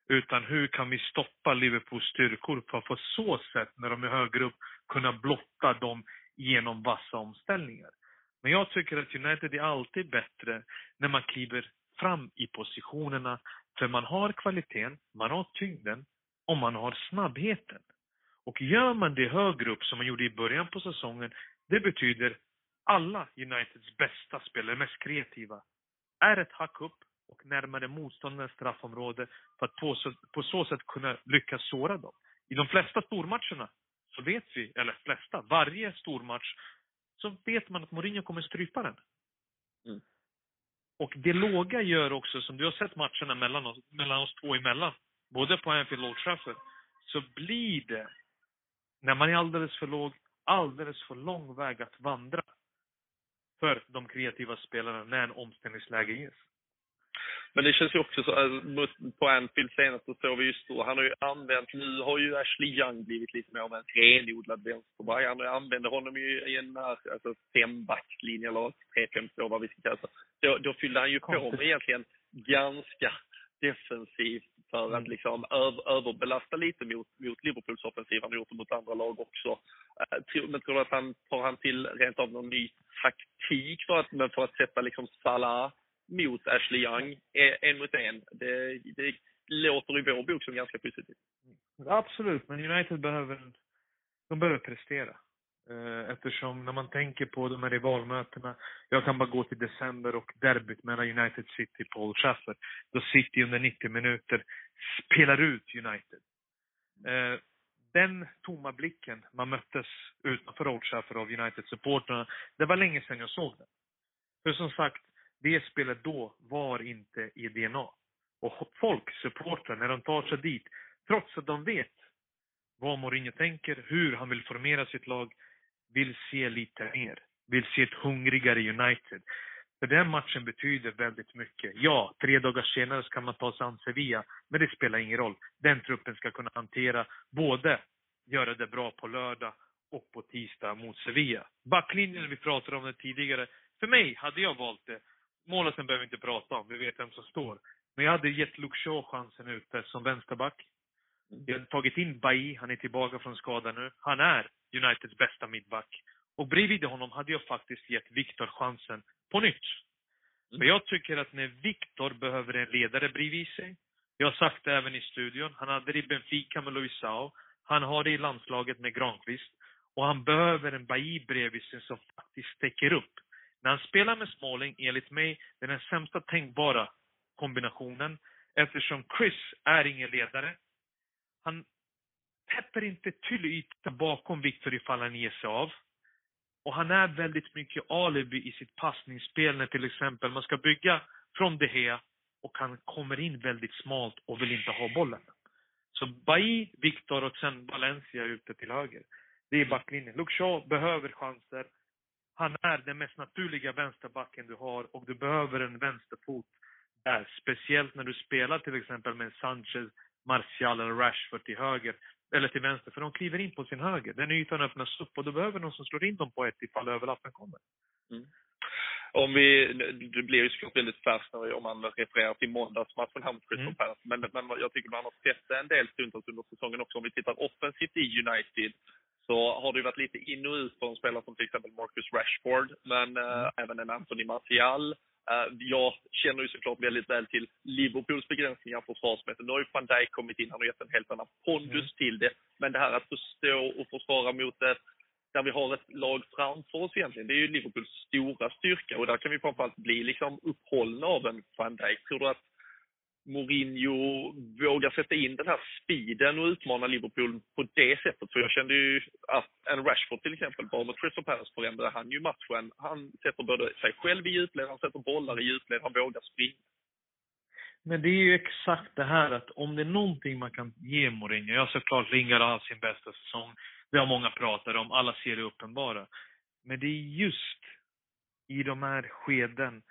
Utan hur kan vi stoppa Liverpools styrkor för att på så sätt, när de är högre upp, kunna blotta dem genom vassa omställningar. Men jag tycker att United är alltid bättre när man kliver fram i positionerna. För man har kvaliteten, man har tyngden och man har snabbheten. Och gör man det högre upp som man gjorde i början på säsongen, det betyder alla Uniteds bästa spelare, mest kreativa, är ett hack upp och närmare motståndarens straffområde för att på så, på så sätt kunna lyckas såra dem. I de flesta stormatcherna så vet vi, eller flesta, varje stormatch, så vet man att Mourinho kommer strypa den. Mm. Och det låga gör också, som du har sett matcherna mellan oss, mellan oss två emellan, både på Anfield och Old Trafford, så blir det, när man är alldeles för låg, alldeles för lång väg att vandra för de kreativa spelarna när en omställningsläge ges. Men det känns ju också så, äh, på Anfield senast så såg vi ju stor, han har ju använt, nu har ju Ashley Young blivit lite mer av en renodlad vänsterback. Han använder honom ju i en alltså fembackslinje eller 3-5-2 vad vi ska kalla det. Då, då fyllde han ju på med egentligen ganska defensivt för att liksom över, överbelasta lite mot, mot Liverpools offensiv. Han har gjort det mot andra lag också. Äh, men tror du att han tar han till rent av någon ny taktik för att, men för att sätta liksom Salah mot Ashley Young eh, en mot en. Det, det låter i vår bok som ganska positivt. Mm. Absolut, men United behöver, de behöver prestera. Eh, eftersom när man tänker på de här rivalmötena, jag kan bara gå till december och derbyt mellan United City på Old Trafford. Då City under 90 minuter spelar ut United. Eh, den tomma blicken man möttes utanför Old Trafford av United-supportrarna, det var länge sedan jag såg den. För som sagt, det spelet då var inte i DNA. Och folk, supportrar, när de tar sig dit, trots att de vet vad Mourinho tänker, hur han vill formera sitt lag, vill se lite mer. Vill se ett hungrigare United. För den matchen betyder väldigt mycket. Ja, tre dagar senare ska man ta sig an Sevilla, men det spelar ingen roll. Den truppen ska kunna hantera både göra det bra på lördag och på tisdag mot Sevilla. Backlinjen, vi pratade om det tidigare. För mig hade jag valt det. Målvakten behöver vi inte prata om, vi vet vem som står. Men jag hade gett Shaw chansen ute som vänsterback. Jag hade tagit in Bailly, han är tillbaka från skada nu. Han är Uniteds bästa mittback. Och bredvid honom hade jag faktiskt gett Viktor chansen på nytt. Mm. Men jag tycker att när Viktor behöver en ledare bredvid sig, jag har sagt det även i studion, han hade det i Benfica med Luisao, han har det i landslaget med Granqvist, och han behöver en Bailly bredvid sig som faktiskt täcker upp. När han spelar med Smalling, enligt mig, det är den sämsta tänkbara kombinationen, eftersom Chris är ingen ledare. Han täpper inte till ytan bakom Victor ifall han ger sig av. Och han är väldigt mycket alibi i sitt passningsspel när till exempel man ska bygga från De Gea och han kommer in väldigt smalt och vill inte ha bollen. Så Bailly, Victor och sen Valencia ute till höger. Det är backlinjen. Luke Shaw behöver chanser. Han är den mest naturliga vänsterbacken du har och du behöver en vänsterfot där. Speciellt när du spelar till exempel med Sanchez, Martial eller Rashford till höger eller till vänster, för de kliver in på sin höger. Den ytan öppnas upp och då behöver någon som slår in dem på ett ifall överlappen kommer. Mm. Om vi, det blir ju såklart väldigt färskt om man refererar till måndagsmatchen här mot Crystal mm. Palace, men, men jag tycker man har sett en del stundtals under säsongen också. Om vi tittar offensivt i United så har det varit lite in och ut på en spelare som till exempel Marcus Rashford, men mm. äh, även en Anthony Martial Eh, jag känner ju såklart väldigt väl till Liverpools begränsningar försvarsmässigt. Nu har ju van Dijk kommit in, han har gett en helt annan pondus mm. till det. Men det här att förstå och försvara mot ett, där vi har ett lag framför oss egentligen, det är ju Liverpools stora styrka. Och där kan vi framförallt bli liksom upphållna av en van Dijk. Tror du att Mourinho vågar sätta in den här speeden och utmana Liverpool på det sättet. För jag kände ju att en Rashford till exempel, bara mot Crystal Palace förändrade han ju matchen. Han sätter både sig själv i djupled, han sätter bollar i djupled, han vågar springa. Men det är ju exakt det här att om det är någonting man kan ge Mourinho, ja såklart Lingard har sin bästa säsong, det har många pratat om, alla ser det uppenbara. Men det är just i de här skeden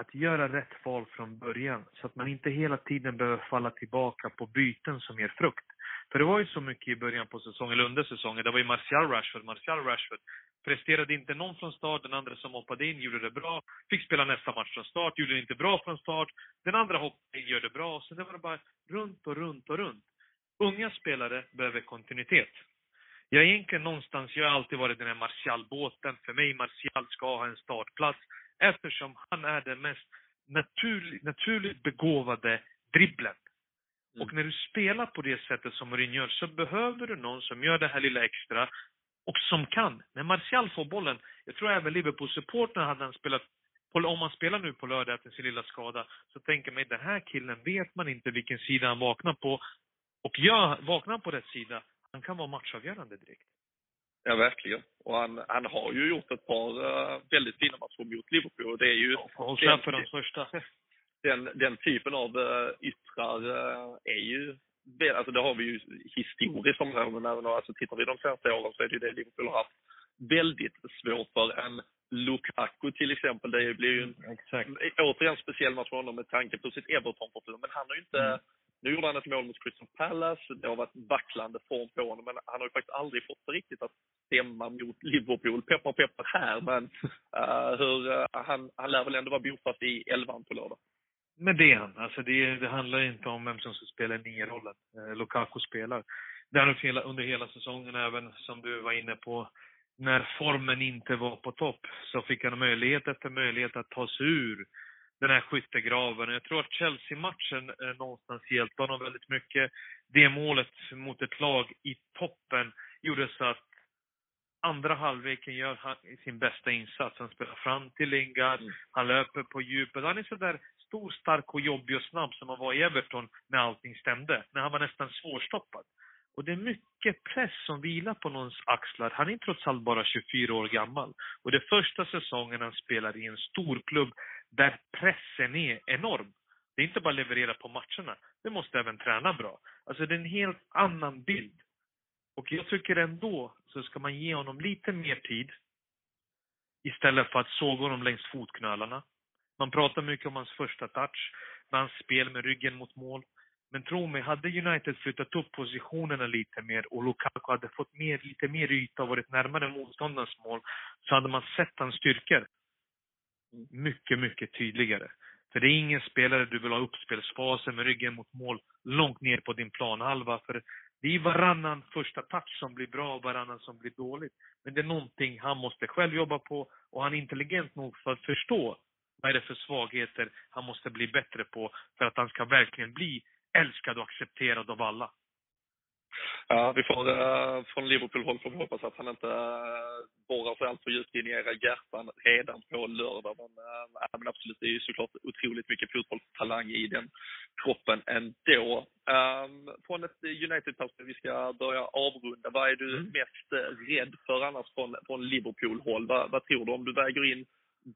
att göra rätt val från början så att man inte hela tiden behöver falla tillbaka på byten som ger frukt. För det var ju så mycket i början på säsongen, eller under säsongen, det var ju Martial Rashford, Martial Rashford. Presterade inte någon från start, den andra som hoppade in gjorde det bra. Fick spela nästa match från start, gjorde det inte bra från start. Den andra hoppade in, gör det bra. Så det var bara runt och runt och runt. Unga spelare behöver kontinuitet. jag är egentligen någonstans, jag har alltid varit den här Martial-båten. För mig, Martial ska ha en startplats. Eftersom han är den mest naturlig, naturligt begåvade dribblen. Mm. Och när du spelar på det sättet som Mourinho gör, så behöver du någon som gör det här lilla extra och som kan. När Martial får bollen, jag tror även Liverpool-supportrarna hade han spelat om man spelar nu på lördag efter sin lilla skada, så tänker man den här killen vet man inte vilken sida han vaknar på. Och jag vaknar på rätt sida, han kan vara matchavgörande direkt. Ja, verkligen. Och han, han har ju gjort ett par eh, väldigt fina matcher mot Liverpool. Och det är ju Håll Den- för de första. den, den typen av uh, yttrar eh, är ju, alltså det har vi ju historiskt här, men även alltså tittar vi de senaste åren så är det ju det Liverpool har haft väldigt svårt för. En Lukaku till exempel, det blir ju en, Exakt. återigen en speciell match för honom med tanke på sitt Everton-parfym. Men han har ju inte, Mm nu gjorde han ett mål mot Crystal Palace, det har varit vacklande form på honom, men han har ju faktiskt aldrig fått det riktigt att stämma mot Liverpool. Peppar peppar här, men uh, hur, uh, han, han lär väl ändå vara bofast i elvan på lördag. Men det är han. Alltså det, det handlar inte om vem som ska spela nio-rollen. Eh, Lukaku spelar. Det har han gjort hela, under hela säsongen, även som du var inne på. När formen inte var på topp så fick han möjlighet efter möjlighet att ta sig ur den här skyttegraven. Jag tror att Chelsea-matchen eh, någonstans hjälpte honom väldigt mycket. Det målet mot ett lag i toppen gjorde så att andra halvleken gör han sin bästa insats. Han spelar fram till Lingard, Mm. han löper på djupet. Han är så där stor, stark och jobbig och snabb som han var i Everton när allting stämde. När han var nästan svårstoppad. Och det är mycket press som vilar på någons axlar. Han är trots allt bara 24 år gammal. Och det första säsongen han spelar i en stor klubb där pressen är enorm. Det är inte bara leverera på matcherna. Det måste även träna bra. Alltså det är en helt annan bild. Och jag tycker ändå så ska man ge honom lite mer tid. Istället för att såga honom längs fotknölarna. Man pratar mycket om hans första touch, med hans spel med ryggen mot mål. Men tro mig, hade United flyttat upp positionerna lite mer och Lukaku hade fått mer, lite mer yta och varit närmare motståndarens mål, så hade man sett hans styrkor mycket, mycket tydligare. För det är ingen spelare du vill ha uppspelsfasen med ryggen mot mål långt ner på din planhalva. För det är varannan första touch som blir bra och varannan som blir dåligt. Men det är någonting han måste själv jobba på och han är intelligent nog för att förstå vad är det för svagheter han måste bli bättre på för att han ska verkligen bli älskad och accepterad av alla. Ja, vi får uh, från Liverpool-håll får vi hoppas att han inte uh, borrar sig alltför djupt in i era hjärtan redan på lördag. Men, uh, men absolut, det är ju såklart otroligt mycket fotbollstalang i den kroppen ändå. Um, från ett United-perspektiv, vi ska börja avrunda. Vad är du Mm. mest rädd för annars från, från Liverpool-håll? Vad, vad tror du om du väger in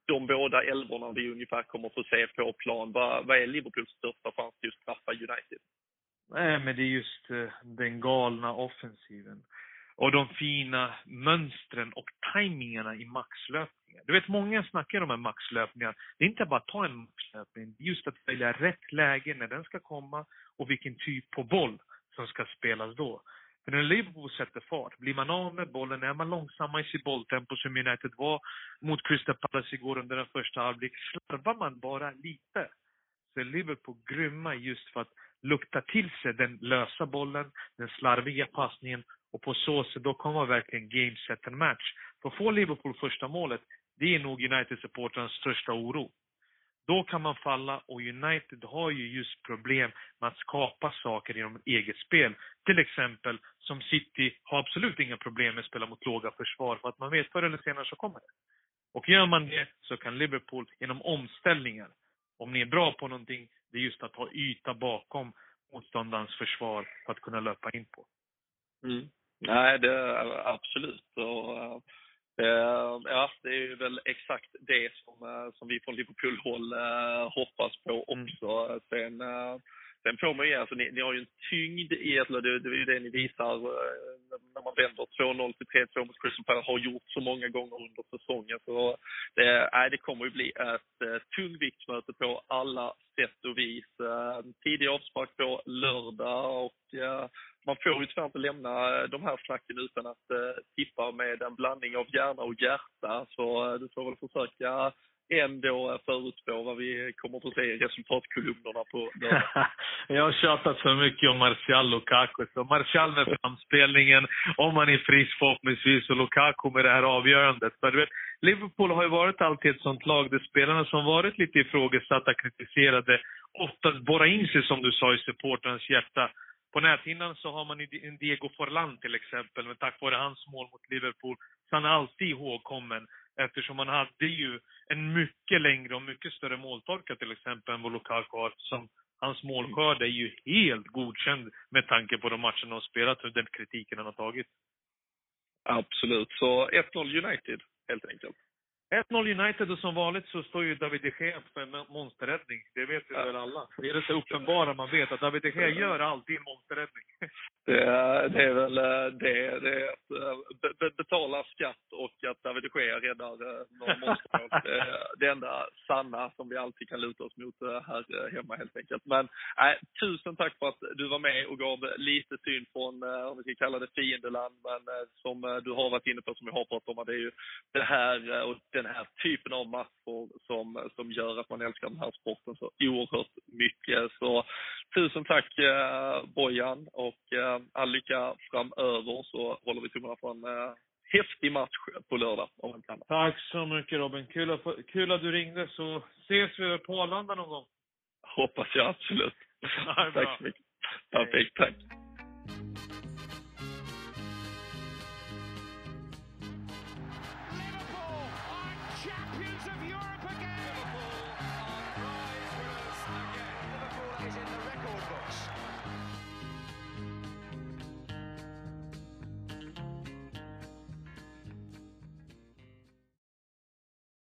de båda elvorna vi ungefär kommer få se på plan? Vad, vad är Liverpools största chans till att straffa United? Nej, men det är just eh, den galna offensiven. Och de fina mönstren och tajmingarna i maxlöpningar. Du vet, många snackar om en maxlöpningar. Det är inte bara att ta en maxlöpning. Det är just att välja rätt läge när den ska komma och vilken typ på boll som ska spelas då. För när Liverpool sätter fart, blir man av med bollen, är man långsamma i sitt bolltempo som United var mot Crystal Palace igår under den första halvlek, slarvar man bara lite så är Liverpool grymma just för att lukta till sig den lösa bollen, den slarviga passningen och på så sätt då kommer verkligen game set and match. För får Liverpool första målet, det är nog United-supportrarnas största oro. Då kan man falla och United har ju just problem med att skapa saker genom eget spel. Till exempel som City har absolut inga problem med att spela mot låga försvar för att man vet förr eller senare så kommer det. Och gör man det så kan Liverpool genom omställningar, om ni är bra på någonting, det är just att ha yta bakom motståndarens försvar för att kunna löpa in på. Mm. Nej, det är absolut. Och, eh, ja, det är väl exakt det som, eh, som vi från Liverpool-håll eh, hoppas på också. Sen, eh, sen får man ju, alltså ni, ni har ju en tyngd i ett, det, det är ju det ni visar när man vänder 2-0 till 3-2 mot Crystal Palace, har gjort så många gånger under säsongen. Så det, nej, det kommer ju bli ett eh, tungviktsmöte på alla sätt och vis. Eh, tidig avspark på lördag och eh, man får ju tyvärr inte lämna eh, de här snacken utan att eh, tippa med en blandning av hjärna och hjärta. Så eh, du får väl försöka ändå förutspå vad vi kommer att se i resultatkolumnerna på lördag. [LAUGHS] jag har tjatat för mycket om Martial Lukaku. Så Martial med framspelningen, om han är frisk förhoppningsvis, och Lukaku med det här avgörandet. För du vet, Liverpool har ju varit alltid ett sånt lag där spelarna som varit lite ifrågasatta, kritiserade, oftast borrar in sig som du sa i supportrarnas hjärta. På näthinnan så har man en Diego Forlan till exempel, men tack vare hans mål mot Liverpool så han är alltid ihågkommen. Eftersom han hade ju en mycket längre och mycket större måltorka till exempel än vad Lukaku har. Som, hans målskörd är ju helt godkänd med tanke på de matcherna han spelat och den kritiken han har tagit. Absolut. Så 1-0 United, helt enkelt. 1-0 United och som vanligt så står ju David de Gea för en monsterräddning. Det vet vi ja. väl alla. Det är det så uppenbara man vet, att David de Gea gör alltid en monsterräddning. [LAUGHS] Det, det är väl eh, det. Det är att eh, betala skatt och att David de Gea räddar eh, några monstermål. Det är det enda sanna som vi alltid kan luta oss mot här hemma helt enkelt. Men äh, tusen tack för att du var med och gav lite syn från, om vi ska kalla det fiendeland, men som du har varit inne på, som vi har pratat om, det är ju det här och den här typen av matcher som, som gör att man älskar den här sporten så oerhört mycket. Så tusen tack Bojan och all lycka framöver så håller vi tummarna för en eh, häftig match på lördag om annat. Tack så mycket Robin. Kul att, kul att du ringde så ses vi på Arlanda någon gång. Hoppas jag absolut. tack så mycket. Perfekt, tack.